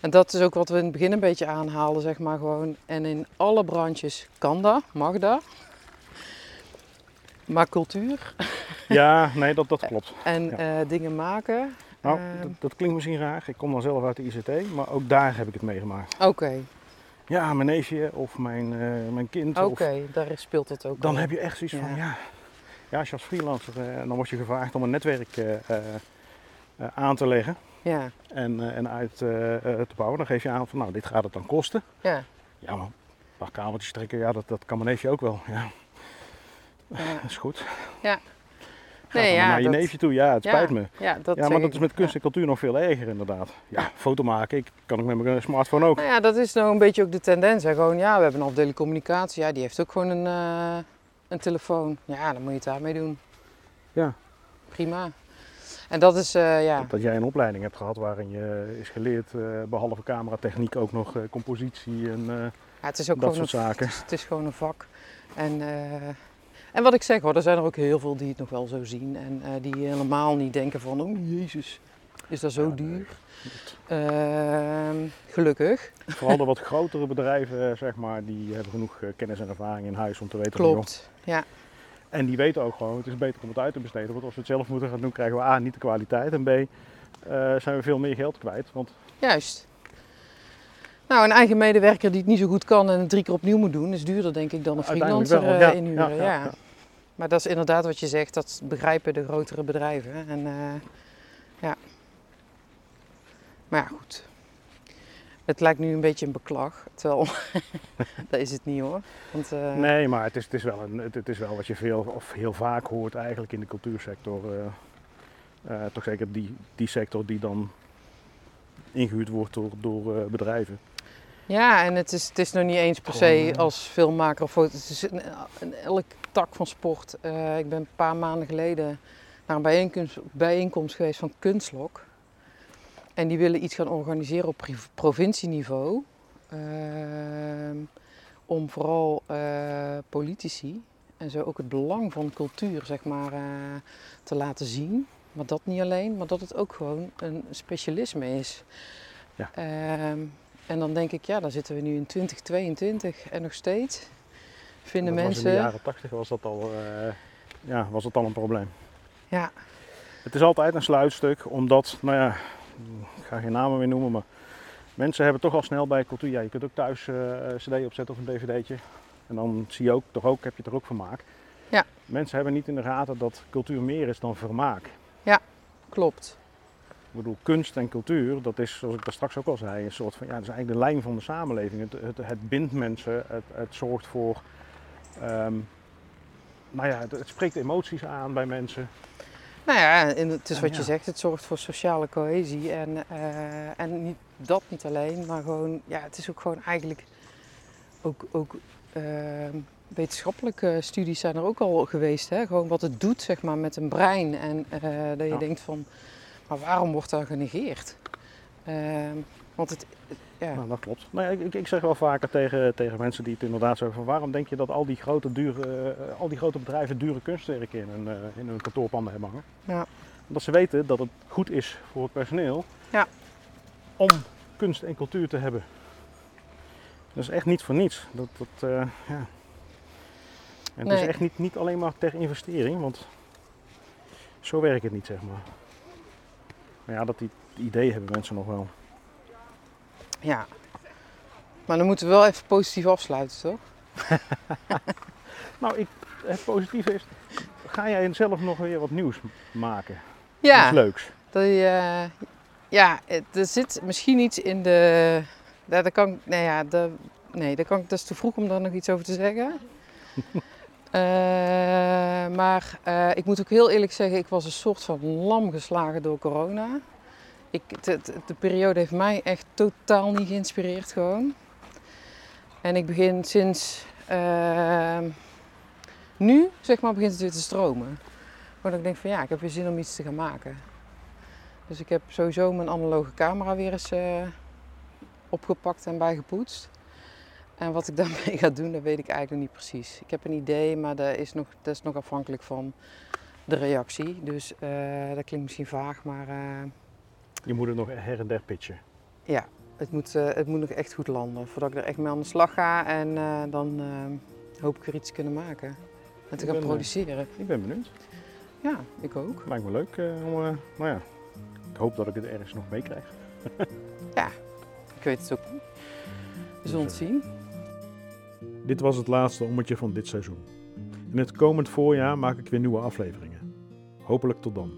Speaker 1: en dat is ook wat we in het begin een beetje aanhaalden, zeg maar gewoon. En in alle branches kan dat, mag dat. Maar cultuur
Speaker 2: Ja, nee, dat, dat klopt.
Speaker 1: en
Speaker 2: Ja.
Speaker 1: eh, dingen maken.
Speaker 2: Nou, dat, dat klinkt misschien raar. Ik kom dan zelf uit de ICT, maar ook daar heb ik het meegemaakt.
Speaker 1: Oké,
Speaker 2: Ja, mijn neefje of mijn, eh, mijn kind.
Speaker 1: oké, daar speelt het ook.
Speaker 2: dan
Speaker 1: al.
Speaker 2: heb je echt zoiets
Speaker 1: Ja.
Speaker 2: van, ja, ja, als je als freelancer, eh, dan word je gevraagd om een netwerk eh, aan te leggen
Speaker 1: Ja,
Speaker 2: en, en uit te bouwen. Dan geef je aan van, nou, dit gaat het dan kosten.
Speaker 1: ja,
Speaker 2: Ja, maar een paar kabeltjes trekken, ja, dat, dat kan mijn neefje ook wel. Ja,
Speaker 1: ja.
Speaker 2: dat is goed.
Speaker 1: Ja. Nee, ja,
Speaker 2: naar je
Speaker 1: dat-
Speaker 2: neefje toe, ja, het spijt me.
Speaker 1: Ja, dat
Speaker 2: ja, maar dat is met kunst en cultuur nog veel erger inderdaad. Ja, foto maken, ik kan ik met mijn smartphone ook.
Speaker 1: Nou ja, dat is nou een beetje ook de tendens. Hè. Gewoon, ja, we hebben een afdeling communicatie. Ja, die heeft ook gewoon een, eh, een telefoon. Ja, dan moet je het daarmee doen.
Speaker 2: Ja.
Speaker 1: Prima. En dat is, eh, ja,
Speaker 2: Dat jij een opleiding hebt gehad waarin je is geleerd, eh, behalve cameratechniek, ook nog eh, compositie en... eh,
Speaker 1: ja, het is ook
Speaker 2: dat soort
Speaker 1: een,
Speaker 2: zaken.
Speaker 1: Het is, het is gewoon een vak. En, eh, en wat ik zeg hoor, er zijn er ook heel veel die het nog wel zo zien. En eh, die helemaal niet denken van, oh jezus, is dat zo
Speaker 2: Ja,
Speaker 1: duur? Ehm, gelukkig.
Speaker 2: Vooral de wat grotere bedrijven, eh, zeg maar, die hebben genoeg eh, kennis en ervaring in huis om te weten van,
Speaker 1: Klopt. Ja,
Speaker 2: En die weten ook gewoon, het is beter om het uit te besteden. Want als we het zelf moeten gaan doen, krijgen we A, niet de kwaliteit. En B, zijn we veel meer geld kwijt. Want
Speaker 1: Juist. Nou, een eigen medewerker die het niet zo goed kan en het drie keer opnieuw moet doen, is duurder denk ik dan een freelancer
Speaker 2: wel,
Speaker 1: eh,
Speaker 2: ja,
Speaker 1: inhuren.
Speaker 2: ja.
Speaker 1: Maar dat is inderdaad wat je zegt, dat begrijpen de grotere bedrijven. En eh, ja. Maar ja, goed. Het lijkt nu een beetje een beklag, terwijl dat is het niet hoor. Want, eh,
Speaker 2: nee, maar het is, het, is wel een, het, is wel wat je veel of heel vaak hoort eigenlijk in de cultuursector. eh, toch zeker die, die sector die dan ingehuurd wordt door, door bedrijven.
Speaker 1: Ja, en het is, het is nog niet eens per se
Speaker 2: eh,
Speaker 1: als filmmaker of foto. Het is in, in elk tak van sport. Eh, ik ben een paar maanden geleden naar een bijeenkomst, bijeenkomst geweest van Kunstlok. En die willen iets gaan organiseren op provincieniveau. Ehm, om vooral eh, politici en zo ook het belang van cultuur zeg maar, te laten zien. Maar dat niet alleen, maar dat het ook gewoon een specialisme is.
Speaker 2: Ja.
Speaker 1: En dan denk ik, ja, dan zitten we nu in 2022 en nog steeds vinden
Speaker 2: dat
Speaker 1: mensen.
Speaker 2: In de jaren 80 was dat al, eh, ja, was dat al een probleem.
Speaker 1: Ja,
Speaker 2: Het is altijd een sluitstuk, omdat, nou ja, ik ga geen namen meer noemen, maar mensen hebben toch al snel bij cultuur. Ja, je kunt ook thuis een CD opzetten of een DVD'tje. En dan zie je ook, toch ook, heb je er ook vermaak.
Speaker 1: Ja.
Speaker 2: Mensen hebben niet in de gaten dat cultuur meer is dan vermaak.
Speaker 1: klopt.
Speaker 2: Ik bedoel, kunst en cultuur, dat is, zoals ik daar straks ook al zei, een soort van, ja, dat is eigenlijk de lijn van de samenleving. Het, het, het bindt mensen, het, het zorgt voor, ehm, nou ja, het, het spreekt emoties aan bij mensen.
Speaker 1: Nou ja, en het is
Speaker 2: En
Speaker 1: wat
Speaker 2: ja.
Speaker 1: je zegt, het zorgt voor sociale cohesie. En, eh, en niet, dat niet alleen, maar gewoon, ja, het is ook gewoon eigenlijk ook, ook ehm, wetenschappelijke studies zijn er ook al geweest. Hè? Gewoon wat het doet zeg maar, met een brein. En eh, dat je
Speaker 2: Ja.
Speaker 1: denkt van, maar waarom wordt dat genegeerd? Ehm, want het, ja,
Speaker 2: Nou, dat klopt. Nou ja, ik, ik zeg wel vaker tegen, tegen mensen die het inderdaad zo van waarom denk je dat al die grote, dure, eh, al die grote bedrijven dure kunstwerken in hun, eh, in hun kantoorpanden hebben hangen?
Speaker 1: Ja.
Speaker 2: Omdat ze weten dat het goed is voor het personeel
Speaker 1: Ja.
Speaker 2: om kunst en cultuur te hebben. Dat is echt niet voor niets. Dat, dat, eh, ja. En het is echt niet, niet alleen maar ter investering, want zo werkt het niet, zeg maar. Maar ja, dat die idee hebben mensen nog wel.
Speaker 1: ja. Maar dan moeten we wel even positief afsluiten, toch?
Speaker 2: Nou, ik, het positieve is, ga jij zelf nog weer wat nieuws maken?
Speaker 1: Ja.
Speaker 2: Iets leuks.
Speaker 1: Dat je, eh, ja, er zit misschien iets in de. Daar, daar kan, ik- nee, ja, daar, nee, daar kan, ik- dat is te vroeg om daar nog iets over te zeggen. Eh, maar eh, ik moet ook heel eerlijk zeggen, ik was een soort van lam geslagen door corona. Ik, de, de- de periode heeft mij echt totaal niet geïnspireerd gewoon. En ik begin sinds eh, nu, zeg maar, begint het weer te stromen. Dat ik denk van ja, ik heb weer zin om iets te gaan maken. Dus ik heb sowieso mijn analoge camera weer eens eh, opgepakt en bijgepoetst. En wat ik daarmee ga doen, dat weet ik eigenlijk nog niet precies. Ik heb een idee, maar dat is nog, dat is nog afhankelijk van de reactie. Dus eh, dat klinkt misschien vaag, maar eh,
Speaker 2: Je moet het nog her en der pitchen.
Speaker 1: ja, het moet, eh, het moet nog echt goed landen. Voordat ik er echt mee aan de slag ga en dan hoop ik weer iets te kunnen maken. En te
Speaker 2: Ik
Speaker 1: gaan
Speaker 2: ben,
Speaker 1: produceren.
Speaker 2: Ik ben benieuwd.
Speaker 1: Ja, ik ook.
Speaker 2: Lijkt me leuk om, nou ja, ik hoop dat ik het ergens nog meekrijg.
Speaker 1: Ik weet het ook niet. We zullen het zien.
Speaker 2: Dit was het laatste ommetje van dit seizoen. In het komend voorjaar maak ik weer nieuwe afleveringen. Hopelijk tot dan.